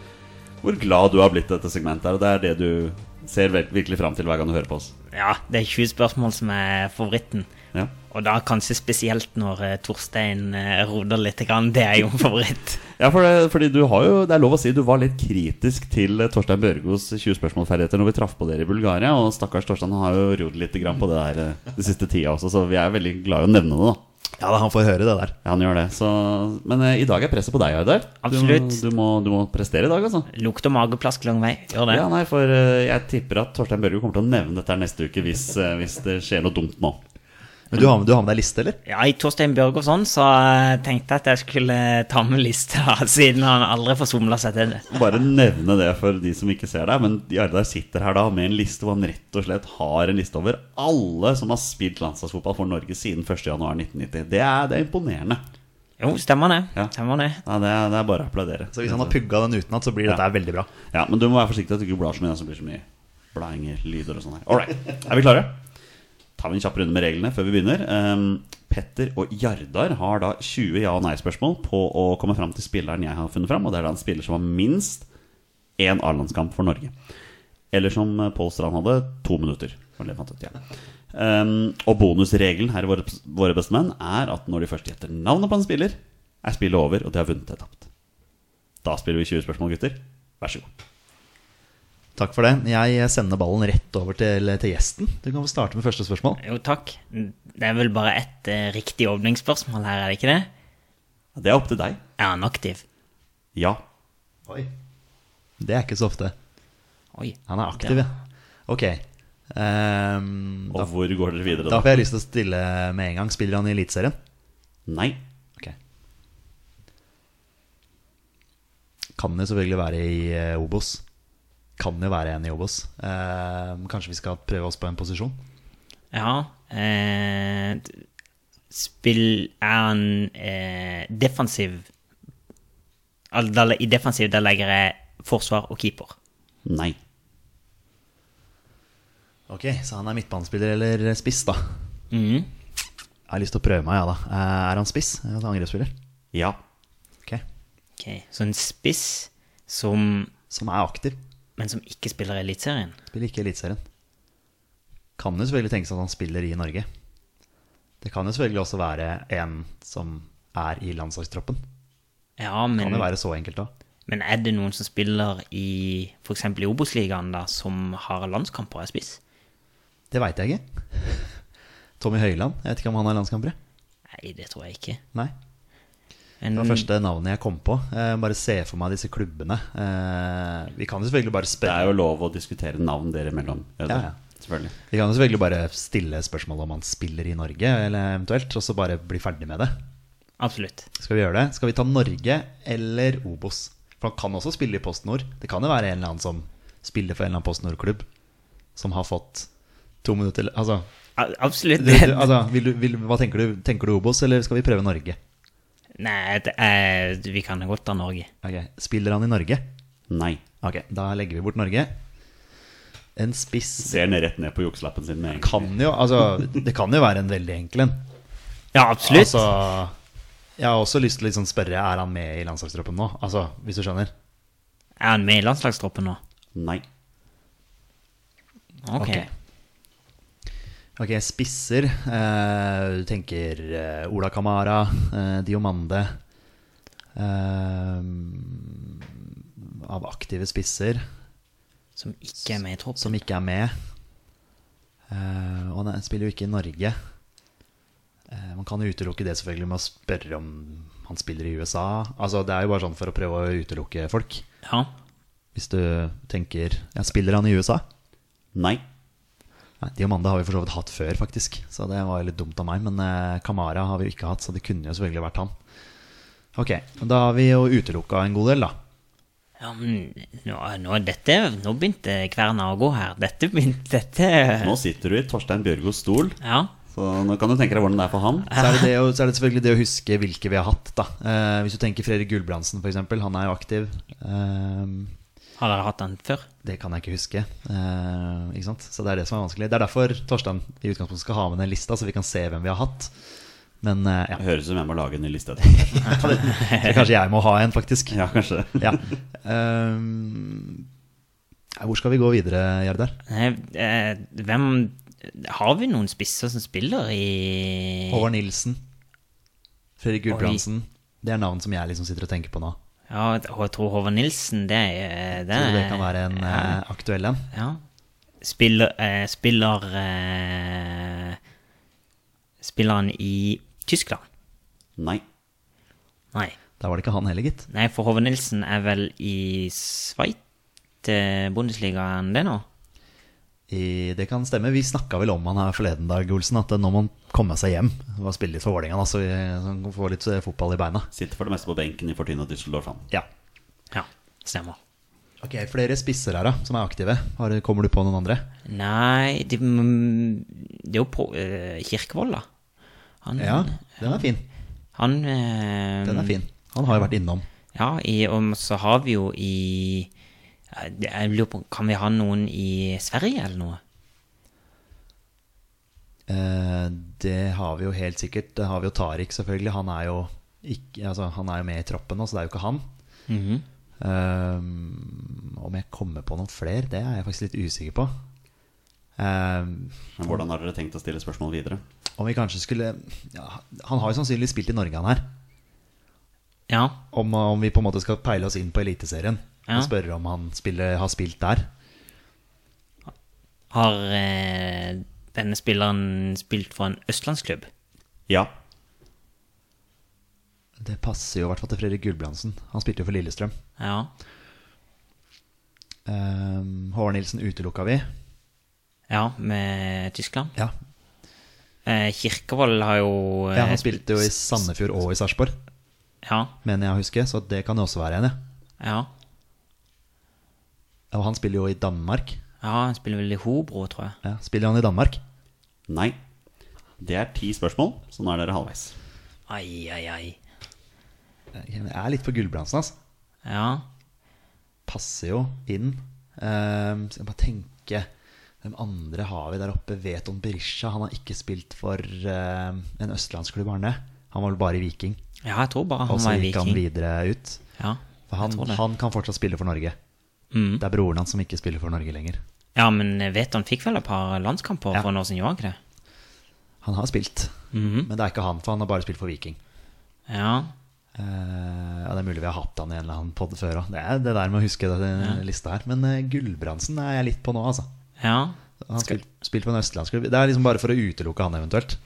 hvor glad du har blitt dette segmentet. her, Og det er det du ser virkelig fram til hver gang du hører på oss. ja, det er 20 spørsmål som er favoritten. Ja. Og da kanskje spesielt når eh, Torstein eh, roder litt. Det er jo en favoritt. Ja, for det, fordi du har jo, det er lov å si, du var litt kritisk til eh, Torstein Børgos 20 spørsmålferdigheter når vi traff på dere i Bulgaria. Og stakkars Torstein har jo rodd litt grann på det der de siste tida også, så vi er veldig glad i å nevne det, da. Ja, da, han får høre det der. Ja, han gjør det. Så, men eh, i dag er presset på deg, Aydar. Absolutt. Du, du, må, du må prestere i dag, altså. og mageplask lang vei. Gjør det. Ja, nei, for eh, jeg tipper at Torstein Børge kommer til å nevne dette neste uke hvis, eh, hvis det skjer noe dumt nå. Men du har, med- du har med deg liste, eller? Ja, I Torstein Børgosson så eh, tenkte jeg at jeg skulle ta med liste, da, siden han aldri får somla seg til det. Bare nevne det for de som ikke ser deg. Men Jardar sitter her da med en liste hvor han rett og slett har en liste over alle som har spilt landslagsfotball for Norge siden 1.1.1990. Det er, det er imponerende. Jo, stemmer det. Ja. Stemmer det. Ja, det, er, det er bare å applaudere. Så hvis han har pugga den utenat, så blir dette her veldig bra. Ja, Men du må være forsiktig at du ikke blar så mye, så blir det så mye blæinger, lyder og sånn her. All right. Er vi klare? Tar vi en kjapp runde med reglene før vi begynner. Um, Petter og Jardar har da 20 ja- og nei-spørsmål på å komme fram til spilleren jeg har funnet fram. Og det er da en spiller som har minst én A-landskamp for Norge. Eller som Pål Strand hadde, to minutter. ut, ja. um, og bonusregelen her i Våre, våre bestemenn er at når de først gjetter navnet på en spiller, er spillet over, og de har vunnet eller tapt. Da spiller vi 20 spørsmål, gutter. Vær så god. Takk for det. Jeg sender ballen rett over til, til gjesten. Du kan få starte med første spørsmål. Jo, takk. Det er vel bare ett eh, riktig åpningsspørsmål her, er det ikke det? Det er opp til deg. Er han aktiv? Ja. Oi. Det er ikke så ofte. Oi. Han er aktiv, ja. Ok. Um, Og da, hvor går dere videre, da da? får jeg lyst til å stille med en gang. Spiller han i Eliteserien? Nei. Ok. Kan jo selvfølgelig være i eh, Obos. Kan jo være en i Obos. Eh, kanskje vi skal prøve oss på en posisjon? Ja. Eh, spill Er han eh, defensiv I defensiv der legger jeg forsvar og keeper. Nei. Ok, så han er midtbanespiller eller spiss, da. Mm. Jeg har lyst til å prøve meg, ja da. Eh, Er han spiss? Altså angrepsspiller? Ja. Ok. Ok, Så en spiss som Som er aktiv. Men som ikke spiller i Eliteserien? Spiller ikke i Eliteserien. Kan jo selvfølgelig tenkes at han spiller i Norge. Det kan jo selvfølgelig også være en som er i landslagstroppen. Ja, Kan men, jo være så enkelt da. men er det noen som spiller i f.eks. i Obos-ligaen, som har landskamper og er spiss? Det veit jeg ikke. Tommy Høiland. Jeg vet ikke om han har landskamper. Nei, det tror jeg ikke. Nei. En, Det var første navnet jeg kom på. Eh, bare se for meg disse klubbene. Eh, vi kan jo selvfølgelig bare Det er jo lov å diskutere navn dere imellom. Ja, ja. Selvfølgelig. Vi kan jo selvfølgelig bare stille spørsmål om han spiller i Norge, eller eventuelt, og så bare bli ferdig med det. Absolutt. Skal vi gjøre det? Skal vi ta Norge eller Obos? For han kan også spille i Post Nord. Det kan jo være en eller annen som spiller for en eller annen Post Nord-klubb, som har fått to minutter Altså, Absolutt. du, du, altså vil du, vil, hva tenker du? Tenker du Obos, eller skal vi prøve Norge? Nei, det er, vi kan godt ta Norge. Ok, Spiller han i Norge? Nei. Ok, da legger vi bort Norge. En spiss Ser den rett ned på jukselappen sin med en kan jo Altså, det kan jo være en veldig enkel en. Ja, absolutt. Altså, jeg har også lyst til å liksom spørre Er han med i landslagstroppen nå. Altså, hvis du skjønner. Er han med i landslagstroppen nå? Nei. Ok. Ok. Ok, spisser. Eh, du tenker eh, Ola Kamara, eh, Diomande eh, Av aktive spisser Som ikke er med i troppen. som ikke er med. Eh, og han spiller jo ikke i Norge. Eh, man kan jo utelukke det selvfølgelig med å spørre om han spiller i USA. Altså, Det er jo bare sånn for å prøve å utelukke folk. Ja. Hvis du tenker ja, Spiller han i USA? Nei. Nei, Diamanda har vi for så vidt hatt før, faktisk. Så det var litt dumt av meg. Men eh, Kamara har vi jo ikke hatt, så det kunne jo selvfølgelig vært han. Ok, Da har vi jo utelukka en god del, da. ja men nå, nå, dette, nå begynte kverna å gå her. Dette begynte Dette Nå sitter du i Torstein Bjørgos stol, Ja. så nå kan du tenke deg hvordan det er for han. Så er det, det, så er det selvfølgelig det å huske hvilke vi har hatt, da. Eh, hvis du tenker Fredrik Gulbrandsen, f.eks. Han er jo aktiv. Eh, Har dere hatt den før? det kan jeg ikke huske. Eh, ikke sant? Så det er det som er vanskelig. Det er derfor Torstein i utgangspunktet skal ha med den lista, så vi kan se hvem vi har hatt. Men eh, ja, Det høres ut som jeg må lage en ny liste. kanskje jeg må ha en, faktisk. Ja, kanskje. Ja. Ehm, hvor skal vi gå videre, Gjerdar? Eh, hvem Har vi noen spisser som spiller i Håvard Nilsen. Fredrik. Gulbrandsen. Det er navn som jeg liksom sitter og tenker på nå. Ja, jeg tror Håvard Nilsen Det, er- det, Tror det kan være en ja. eh, aktuell en? Ja. Spiller, eh, spiller eh, Spiller han i Tyskland? Nei. Nei. Da var det ikke han heller, gitt. Nei, for Håvard Nilsen er vel i Sveit, eh, Bundesligaen, det nå? I, det kan stemme. Vi snakka vel om han her forleden dag, Olsen, at nå må han komme seg hjem og spille litt for Vålerenga, så vi så han kan få litt eh, fotball i beina. Sitter for det meste på benken i Fortuna Düsseldorf, han. Ja. Ja, stemmer. Ok, Flere spisser her, da, som er aktive. Har, kommer du på noen andre? Nei, det, de er jo på uh, Kirkevold, da. Han, Ja, den er fin. Han uh, Den er fin. Han har jo vært innom. Ja, i, og så har vi jo i eh, Jeg lurer på, Kan vi ha noen i Sverige eller noe? Eh, det har vi jo helt sikkert. Det har vi jo Tariq, selvfølgelig. Han er jo, ikke, altså, han er jo med i troppen nå, så det er jo ikke han. Mm -hmm. um, om jeg kommer på noen flere, det er jeg faktisk litt usikker på. Um, hvordan har dere tenkt å stille spørsmål videre? om vi kanskje skulle ja, Han har jo sannsynligvis spilt i Norge, han her. Ja. Om, om vi på en måte skal peile oss inn på Eliteserien Ja. og spørre om han spiller, har spilt der. Har eh, denne spilleren spilt for en østlandsklubb? Ja. Det passer jo i hvert fall til Fredrik Gulbrandsen. Han spilte jo for Lillestrøm. Ja. Um, Håvard Nilsen utelukka vi. Ja, med Tyskland. Ja. Eh, Kirkevold har jo eh, ja, Han spilte jo i Sandefjord og i Sarpsborg, Ja. mener jeg å huske. Så det kan jo også være en, ja. Ja. Og han spiller jo i Danmark. ja, han spiller vel i Hobro, tror jeg. Ja, spiller han i Danmark? Nei. Det er ti spørsmål, så nå er dere halvveis. Ai, ai, ai. Jeg er litt på Gulbrandsen, altså. Ja. Passer jo inn. Um, skal jeg bare tenke Hvem andre har vi der oppe? Veton Berisha. Han har ikke spilt for um, en østlandsklubb, Arne. han? Han var vel bare i Viking. Ja, jeg tror bare Og han så var i gikk han videre ut. Ja, For han, jeg tror det. han kan fortsatt spille for Norge. Mm. Det er broren hans som ikke spiller for Norge lenger. ja, men vet han fikk vel et par landskamper Ja. for noen år siden, gjorde han ikke det? Han har spilt, Mhm. men det er ikke han, for han har bare spilt for Viking. Ja. Uh, ja, Det er mulig vi har hatt han i en eller annen podd før òg. Det er det der med å huske denne lista her. Men uh, Gulbrandsen er jeg litt på nå, altså. Ja. Han har spilt, spilt for en østlandsklubb. Det er liksom bare for å utelukke han eventuelt.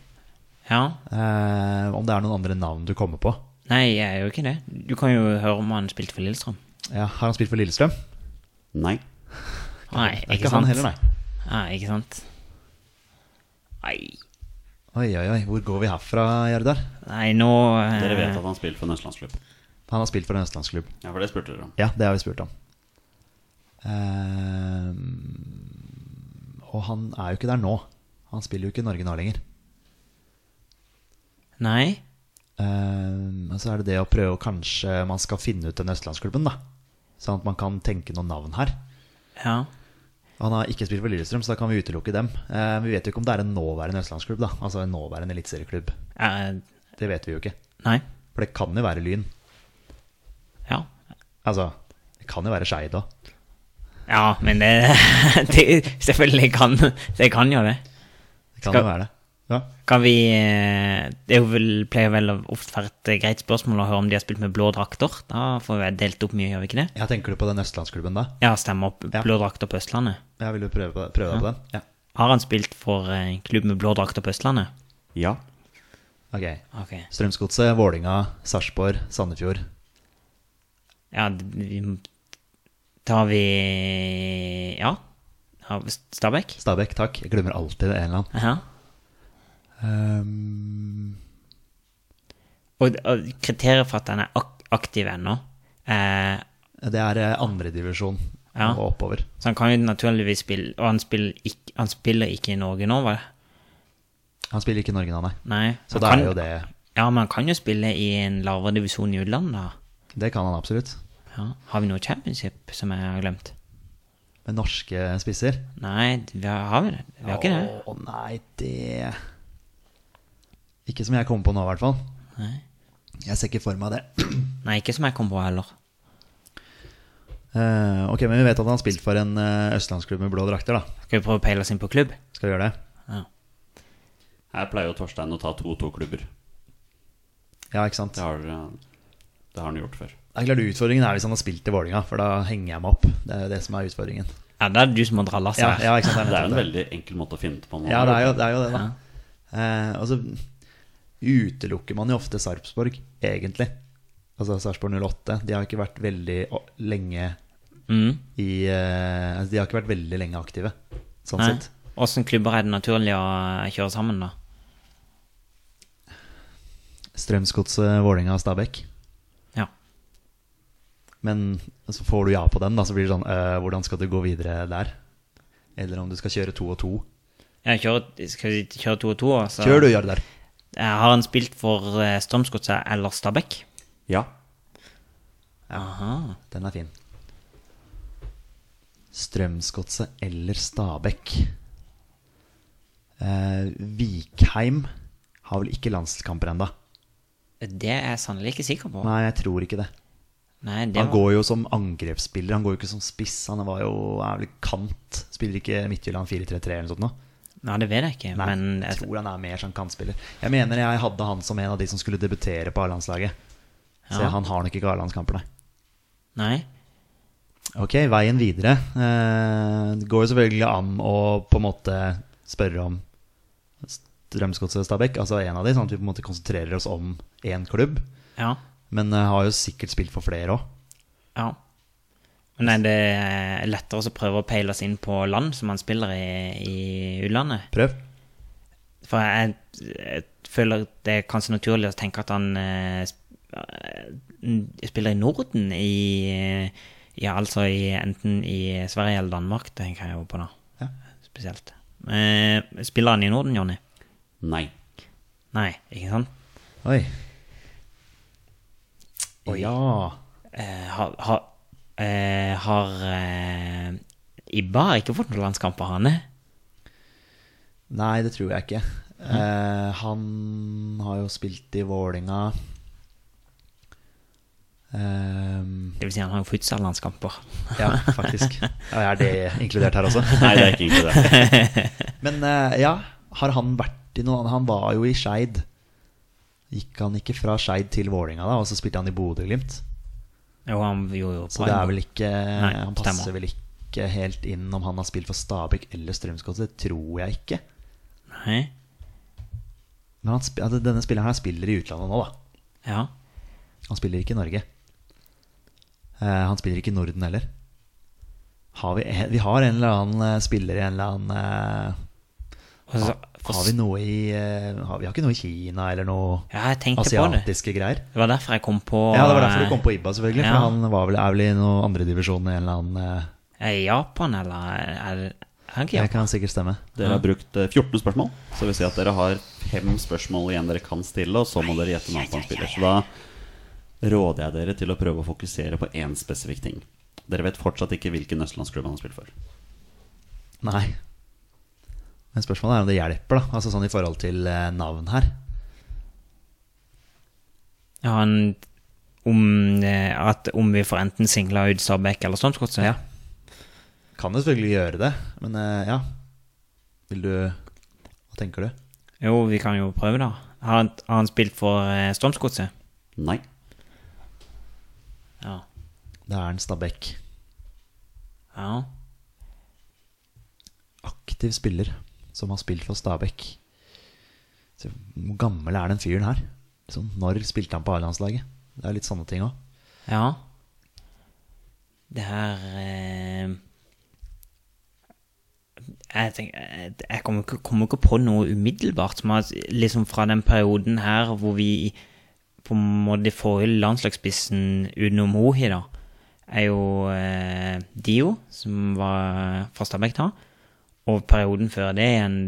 Ja. Uh, om det er noen andre navn du kommer på. Nei, jeg er jo ikke det. Du kan jo høre om han spilte for Lillestrøm. Ja, Har han spilt for Lillestrøm? Nei. Nei, ikke ikke sant? han heller, nei. Nei, ikke sant? Nei, Oi, oi, oi. Hvor går vi herfra, Gjerdar? nei nå eh, Dere vet at han spilte for en østlandsklubb? Han har spilt for en østlandsklubb. Ja, for det spurte dere om. Ja, det har vi spurt om. Uh, og han er jo ikke der nå. Han spiller jo ikke i Norge nå lenger. Nei. Eh, Men så er det det å prøve å kanskje man skal finne ut den østlandsklubben, da. Sånn at man kan tenke noen navn her. Ja. Han har ikke spilt for Lillestrøm, så da kan vi utelukke dem. Eh, vi vet jo ikke om det er en nåværende østlandsklubb, da. Altså en nåværende eliteserieklubb. Eh, Det vet vi jo ikke. nei. For det kan jo være Lyn. Ja. Altså, det kan jo være Skeid òg. Ja, men det, det Selvfølgelig kan det kan jo det. Det kan Skal- jo være det. Ja. Kan vi eh, Det vel, pleier vel ofte være et eh, greit spørsmål å høre om de har spilt med blå drakter. Da får vi delt opp mye, gjør vi ikke det? ja, tenker du på den østlandsklubben da? Ja, stemmer opp. Ja. Blå drakter på Østlandet. Ja, vil du prøve, prøve ja. på den. Ja. Har han spilt for en klubb med blå drakter på Østlandet? Ja. Ok. okay. Strømsgodset, Vålinga, Sarpsborg, Sandefjord. Ja, vi Tar vi Ja. Stabæk? Stabæk, takk. Jeg glemmer alltid det en eller annen. Ja. Ehm, Og, og kriteriet for at han er ak aktiv ennå eh, det er eh, andredivisjon Ja. og oppover. Så han kan jo naturligvis spille Og han spiller ikke, han spiller ikke i Norge nå, var det? Han spiller ikke i Norge nå, nei. Nei. Så da er jo det Ja, men han kan jo spille i en lavere divisjon i utlandet. Det kan han absolutt. Ja. Har vi noe championship som jeg har glemt? Med norske spisser? Nei, vi har, har vi det? Vi har ikke det. Å nei, det Ikke som jeg kommer på nå, i hvert fall. Nei. Jeg ser ikke for meg det. Nei, ikke som jeg kom på heller. Eh, ok, men vi vet at han har spilt for en eh, østlandsklubb med blå drakter, da. Skal vi prøve å peile oss inn på klubb? Skal vi gjøre det? Ja. Her pleier jo Torstein å ta to-to-klubber. Ja, ikke sant? Det har, eh, det har han gjort før. Det er klart Utfordringen er hvis han har spilt i Vålinga, for da henger jeg meg opp. Det er jo det som er utfordringen. Ja, det er du som må dra lasset Ja, her. ja, ikke sant? Det er jo en veldig enkel måte å finne det på. nå. Ja, det er jo det, er jo det da. Eh, og så utelukker man jo ofte Sarpsborg, egentlig. Altså Sarpsborg 08. De har ikke vært veldig lenge Mm. i eh, altså, De har ikke vært veldig lenge aktive, sånn Nei. sett. Åssen klubber er det naturlig å kjøre sammen, da? Strømsgodset, Vålerenga og Stabæk. Ja. Men så får du ja på den, da, så blir det sånn eh, Hvordan skal du gå videre der? Eller om du skal kjøre to og to. Ja, kjører, skal vi kjøre to og to? så Kjør du, Jardar. Eh, Har han spilt for eh, Strømsgodset eller Stabæk? Ja. Aha. Den er fin. Strømsgodset eller Stabæk. Eh, Vikheim har vel ikke landskamper ennå? Det er jeg sannelig ikke sikker på. Nei, jeg tror ikke det. Nei, det Han var, går jo som angrepsspiller, han går jo ikke som spiss. Han var jo er vel kant. Spiller ikke Midtjylland 4-3-3 eller noe sånt nå? Nei, det vet jeg ikke, Nei, men jeg tror han er mer som kantspiller. Jeg mener jeg hadde han som en av de som skulle debutere på A-landslaget. Så Ja. han har nok ikke A-landskamper, nei. Nei. Ok, veien videre. Eh, det går jo selvfølgelig an å på en måte spørre om Strømsgodset Stabæk, altså en av de, sånn at vi på en måte konsentrerer oss om én klubb. Ja. Men eh, har jo sikkert spilt for flere òg. Ja. Men er det lettere å prøve å peile oss inn på land som han spiller i, i utlandet? Prøv. For jeg, jeg føler det er kanskje naturlig å tenke at han eh, eh, spiller i Norden i Ja, altså i, enten i Sverige eller Danmark, tenker jeg jo på da. Ja. Spesielt. Eh, spiller han i Norden, Jonny? Nei. Nei, ikke sant? Oi. Oi. Ja. Eh, har har, eh, har eh, Ibba har ikke fått noen landskamper, han? Nei, det tror jeg ikke. Eh, han har jo spilt i Vålinga Ehm, Det vil si han har jo futsal-landskamper. Ja, faktisk. Ja, er det inkludert her også? Nei, det er ikke inkludert. Men uh, ja, har han vært i noe annet? Han var jo i Skeid. Gikk han ikke fra Skeid til Vålinga da, og så spilte han i Bodø-Glimt? Jo, han gjorde jo Så det er vel ikke Nei, Han passer stemmer. vel ikke helt inn om han har spilt for Stabæk eller Strømsgodset. Det tror jeg ikke. Nei. Men han, altså, denne spilleren her spiller i utlandet nå, da. Ja. Han spiller ikke i Norge. Eh, han spiller ikke i Norden heller. Har vi, vi har en eller annen eh, spiller i en eller annen eh, så- Har vi noe i eh, har, Vi har ikke noe i Kina eller noe Ja, jeg tenkte på det. asiatiske greier? Det var derfor jeg kom på Ja, det var derfor du kom på Ibba, selvfølgelig. Ja. For han var vel, er vel i noen andredivisjon i en eller annen eh, Er Japan, eller er er det kan sikkert stemme. Dere har brukt eh, 14 spørsmål, så vil si at dere har fem spørsmål igjen dere kan stille, og så må dere gjette navnet på en spiller. Så da råder jeg dere til å prøve å fokusere på én spesifikk ting. Dere vet fortsatt ikke hvilken østlandsklubb han har spilt for. Nei. Men spørsmålet er om det hjelper, da. Altså sånn i forhold til eh, navn her. Ja, en, om, eh, at om vi får enten singla ut Stabæk eller Strømsgodset? Ja. Kan jo selvfølgelig gjøre det, men eh, ja. Vil du Hva tenker du? Jo, vi kan jo prøve, da. Har han, har han spilt for Strømsgodset? Nei. Ja. Det er en Stabæk. ja. Aktiv spiller som har spilt for Stabæk. Hvor gammel er den fyren her? Liksom, når spilte han på A-landslaget? Det er litt sånne ting òg. Ja. Det her eh, Jeg tenker Jeg, jeg kommer, ikke, kommer ikke på noe umiddelbart som at liksom fra den perioden her hvor vi på en måte får landslagsspissen utenom Mohi, da, er jo eh, Dio, som var fra Stabæk da. Og perioden før det igjen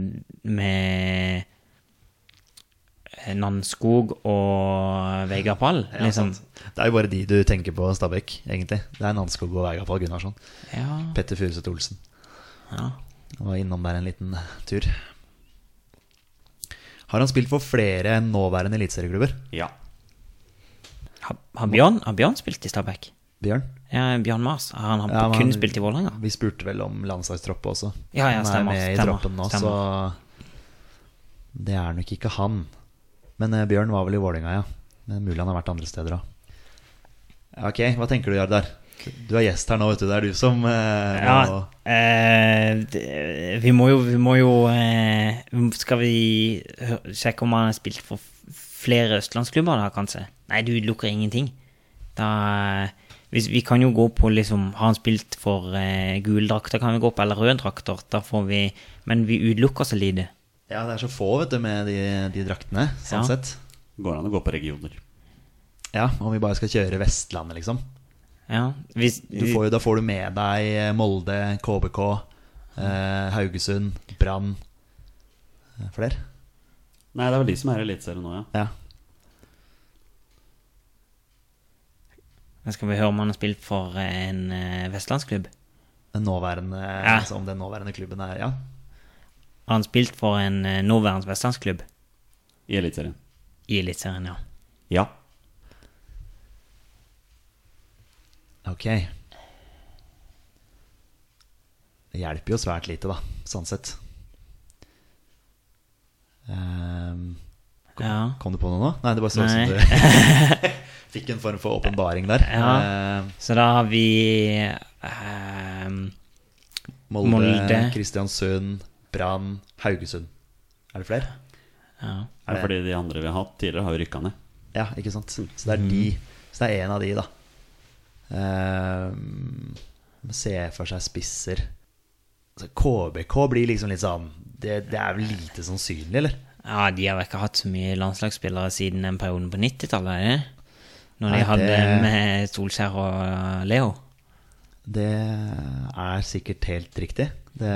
med Nannskog Nanskog og Vegard Pall. liksom. Det er jo bare de du tenker på Stabæk, egentlig. Det er Nanskog og Vegard Pall Gunnarsson. Ja, Petter Furuseth Olsen. ja. Var innom der en liten tur. Har han spilt for flere nåværende eliteserieklubber? Ja. Har, har, Bjørn, har Bjørn spilt i Stabæk? Bjørn? Ja, Bjørn Mars. Har han, Ja, men kun spilt i Vålerenga? Vi spurte vel om landslagstroppen også. Ja, ja, stemmer, han er med i stemmer, troppen nå, stemmer. så det er nok ikke han. Men eh, Bjørn var vel i Vålerenga, ja. Men mulig han har vært andre steder òg. Ok, hva tenker du, Jardar? Du er gjest her nå, vet du. Det er du som eh, Ja, eh, det, vi må jo, vi må jo eh, Skal vi sjekke om han har spilt for flere østlandsklubber, da, kanskje? Nei, du lukker ingenting. Da hvis, Vi kan jo gå på liksom Har han spilt for eh, gule drakter, kan vi gå på, eller røde drakter? Da får vi Men vi utelukker så lite. Ja, det er så få, vet du, med de, de draktene, sånn Ja. sett. Går an å gå på regioner. Ja, om vi bare skal kjøre Vestlandet, liksom. Ja, hvis, Du får da får du med deg eh, Molde, KBK, eh, Haugesund, Brann eh, Flere? Nei, det er vel de som er i Eliteserien nå, ja. Ja. Da skal vi høre om han har spilt for en eh, vestlandsklubb. Den nåværende, Ja. altså om den nåværende klubben er Ja. Har han spilt for en eh, nåværende vestlandsklubb I Eliteserien. i Eliteserien, ja. Ja. Ok. Det hjelper jo svært lite, da, sånn sett. Um, kom, Ja. kom du på noe nå? Nei, det bare så ut som du fikk en form for åpenbaring der. Ja. Uh, Så da har vi uh, Molde, Molde. Kristiansund, Brann, Haugesund. Er det flere? ja. Det er fordi de andre vi har hatt tidligere, har jo rykka ned. Ja, ikke sant? Så det er de Så det er en av de, da. Uh, se for seg spisser altså, KBK blir liksom litt sånn Det, det er vel lite sannsynlig, eller? ja, de har vel ikke hatt så mye landslagsspillere siden den perioden på 90-tallet? Når Nei, de hadde det- med Solskjær og Leo? Det er sikkert helt riktig. Det,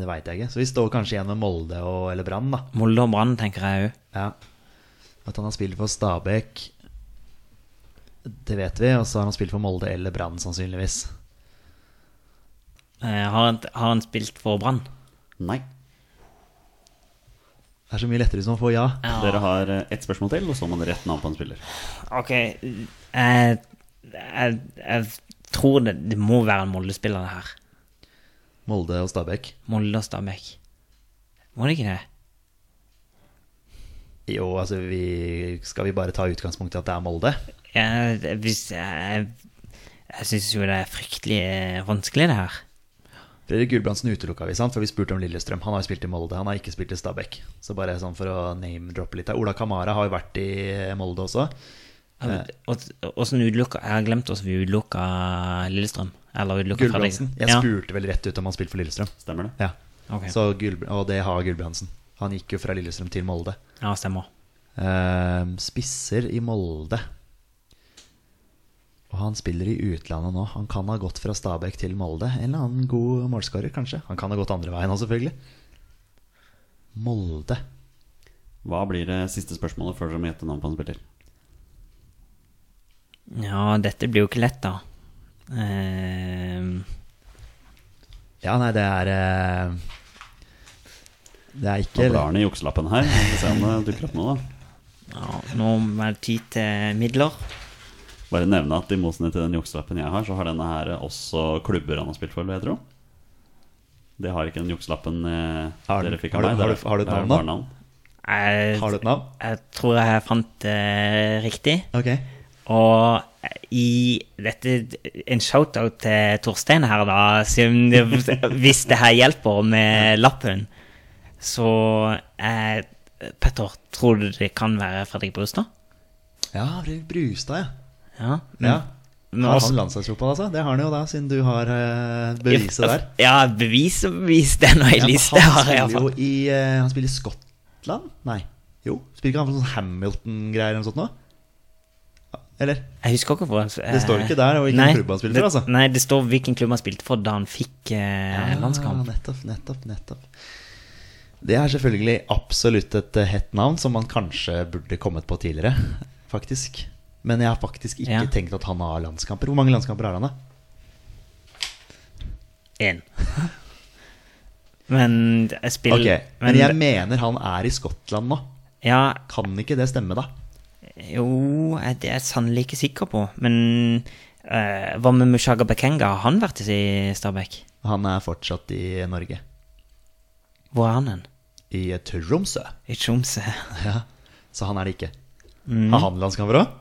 det veit jeg ikke. Så vi står kanskje igjen med Molde og, eller Brann, da. Molde og Brann, tenker jeg òg. Ja. At han har spilt for Stabæk, det vet vi. Og så har han spilt for Molde eller Brann, sannsynligvis. Eh, har, han- har han spilt for Brann? Nei. Det er så mye lettere hvis man får ja. Dere har eh, ett spørsmål til, og så må dere rett navn på en spiller. Ok, jeg, jeg, jeg tror det, det må være en Molde-spiller, det her. Molde og Stabæk. Molde og Stabæk. Må det ikke det? Jo, altså vi Skal vi bare ta utgangspunkt i at det er Molde? Jeg, hvis, jeg, jeg syns jo det er fryktelig eh, vanskelig, det her. Fredrik Gulbrandsen utelukka vi, sant? for vi spurte om Lillestrøm. Han har spilt i Molde, han har ikke spilt i Stabæk. Så bare sånn for å name-droppe litt her. Ola Kamara har jo vært i Molde også. Åssen utelukka Jeg har glemt oss vi utelukka Lillestrøm. Eller utelukka Gulbrandsen. Jeg Ja. spurte vel rett ut om han spilte for Lillestrøm. Stemmer det? Ja. Okay. Så Gul, og det har Gulbrandsen. Han gikk jo fra Lillestrøm til Molde. ja, stemmer. Uh, spisser i Molde. Og han spiller i utlandet nå. Han kan ha gått fra Stabæk til Molde. En eller annen god målskårer, kanskje. Han kan ha gått andre veien òg, selvfølgelig. Molde. Hva blir det siste spørsmålet før dere må gjette navn på en spiller? Ja, dette blir jo ikke lett, da. Uh... Ja, nei, det er uh... Det er ikke ikke blar han i jukselappen her. Vi får se om det dukker opp noe, da. ja, nå er det tid til midler. Bare nevne at i motsetning til den jukselappen jeg har, så har denne her også klubber han har spilt for, vil jeg tro. Det har ikke den jukselappen eh, Har dere fikk av meg. har du- har du et navn, da? Jeg, Har du et navn? jeg tror jeg fant det riktig. Ok. Og i dette En shout-out til Torstein her, da. Siden hvis det her hjelper med lappen, så eh, Petter, tror du det kan være Fredrik Brustad? Ja, Fredrik Brustad, ja. Ja. Ja. Nå, Har han landslagsfotball, altså? Det har han jo da, siden du har uh, beviset der. Ja, bevis og bevis. Det er noe i Ja, liste han har jeg spiller i uh, Han spiller i Skottland? Nei. Jo. Spiller ikke han for sånn Hamilton-greier eller noe sånt nå? Eller? Jeg husker ikke hvor Det står ikke der, og hvilken nei, klubb han spilte for, altså. Nei, det står hvilken klubb han spilte for da han fikk eh, landskamp. Nettopp, nettopp, nettopp. Det er selvfølgelig absolutt et hett navn som man kanskje burde kommet på tidligere, faktisk. Men jeg har faktisk ikke Ja. tenkt at han har landskamper. Hvor mange landskamper har han, da? Én. Men jeg spiller okay. Men jeg mener han er i Skottland nå. Ja, Kan ikke det stemme, da? jo, det er jeg sannelig ikke sikker på. Men uh, hva med Mushaga Bekenga? Har han vært i Stabæk? Han er fortsatt i Norge. Hvor er han hen? I Tromsø. I Tromsø. Ja, Så han er det ikke. Mm. Har han landskamper òg?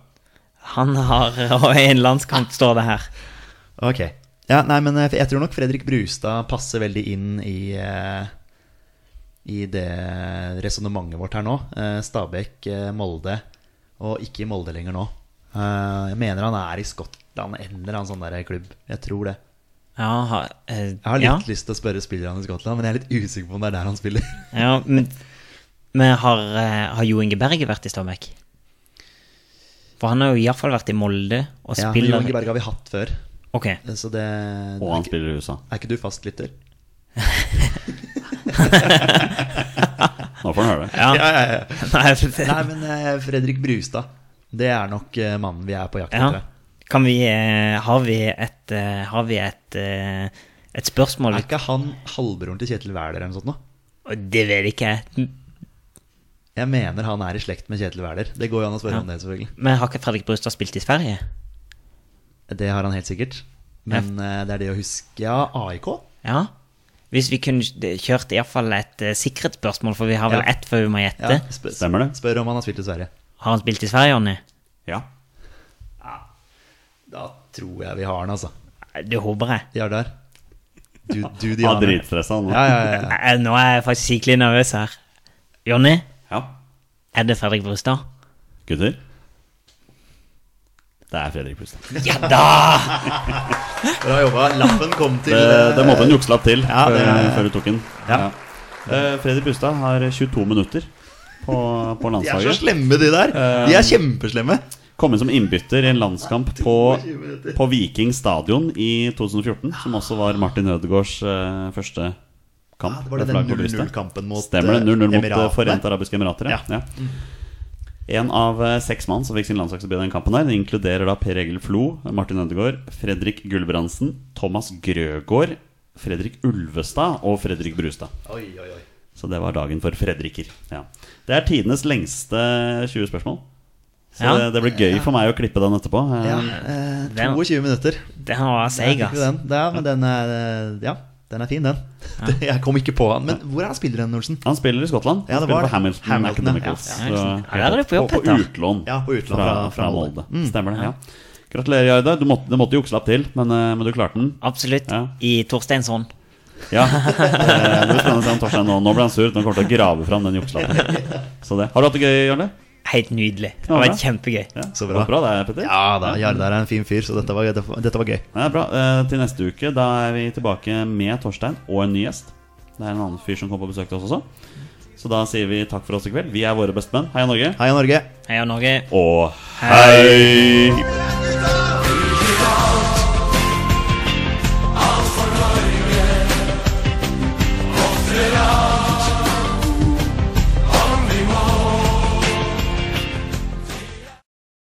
Han har og en landskamp, står det her. Ok. Ja, nei, men eh, jeg tror nok Fredrik Brustad passer veldig inn i eh, I det resonnementet vårt her nå. Eh, Stabæk, Molde, og ikke i Molde lenger nå. Jeg mener han er i Skottland, en eller annen sånn der klubb. Jeg tror det. Ja, ha, eh, Jeg har litt ja. lyst til å spørre spillerne i Skottland, men jeg er litt usikker på om det er der han spiller. ja men, men har, har Jo Inge Berge vært i Stabæk? For han har jo iallfall vært i Molde og Ja, spiller Jo Inge Berg har vi hatt før, Ok. så det Og han spiller i USA. Er ikke du fastlytter? Nå får han høre det. Ja. Ja, ja, ja. Nei, det- men eh, Fredrik Brustad. Det er nok eh, mannen vi er på jakt Ja. etter. Kan vi eh, Har vi et Har vi et Et spørsmål Er ikke han halvbroren til Kjetil Wæler eller noe sånt nå? Det vet ikke jeg. Mener han er i slekt med Kjetil Wæler. Det går jo an å spørre Ja. om det, selvfølgelig. Men har ikke Fredrik Brustad spilt i Sverige? Det har han helt sikkert. Men ja. det er det å huske Ja, AIK? Ja. Hvis vi kunne kjørt iallfall et uh, sikkerhetsspørsmål, for vi har vel Ja. ett før vi må gjette. Ja, spør, Stemmer det? Spør om han har spilt i Sverige. Har han spilt i Sverige, Jonny? Ja. Da tror jeg vi har han, altså. Det håper jeg. Jardar. Du, du de Diane. dritstressa nå. Ja, ja, ja, ja. Eh, Nå er jeg faktisk skikkelig nervøs her. Jonny, Ja. er det Fredrik Brustad? Gutter? Det er Fredrik Brustad. Ja da! Bra jobba. Lappen kom til Det, det måtte en eh, jukselapp til Ja, før, det- før du tok den. Ja. Eh, Fredrik Brustad har 22 minutter på, på De er så slemme, de der. De er kjempeslemme. Kom inn som innbytter i en landskamp på, på Viking stadion i 2014, som også var Martin Ødegaards første første kamp. Ja, det var det den 0-0-kampen mot, Stemmer det. 0-0 mot eh, eh, Forente arabiske emirater. Ja. Ja. Ja. En av eh, seks mann som fikk sin landslagsdebut i den kampen, her Det inkluderer da Per Egil Flo, Martin Ødegaard, Fredrik Gulbrandsen, Thomas Grøgaard, Fredrik Ulvestad og Fredrik Brustad. Oi, oi, oi. Så det var dagen for Fredriker. Ja. Det er tidenes lengste 20 spørsmål. Så Ja. det, det blir gøy for meg å klippe den etterpå. Eh, Ja, eh, Den- 22 minutter. Det var Der seig, ass. den. Ja, men den er eh, Ja, den er fin, den. Jeg kom ikke på han. Men hvor er han spiller den, Olsen? Han spiller i Skottland. Ja, det spiller var for Hamilton. Hamilton. Academicals. Ja, ja, ja, du på på, på utlån. Ja, på utlån fra, fra- fra Molde. Mm. Stemmer det. ja Gratulerer, Jarda. Du måtte, det måtte jukslapp til, men, eh, men du klarte den. Absolutt. Ja. I hånd. Ja. Eh, Det blir spennende å se om Torstein nå, nå ble han sur. Nå kommer han til å grave fram den jukselappen. Så det. Har du hatt det gøy, Jarle? Helt nydelig. Det var kjempegøy. Ja, Så bra. Bra det, Petter. Ja da, Jardar er en fin fyr, så dette var, dette var, dette var gøy. Ja, bra. Eh, til neste uke da er vi tilbake med Torstein og en ny gjest. Det er en annen fyr som kom på besøk til oss også. Så da sier vi takk for oss i kveld. Vi er våre bestemenn. Heia Norge. Heia Norge! Heia Norge. Og hei!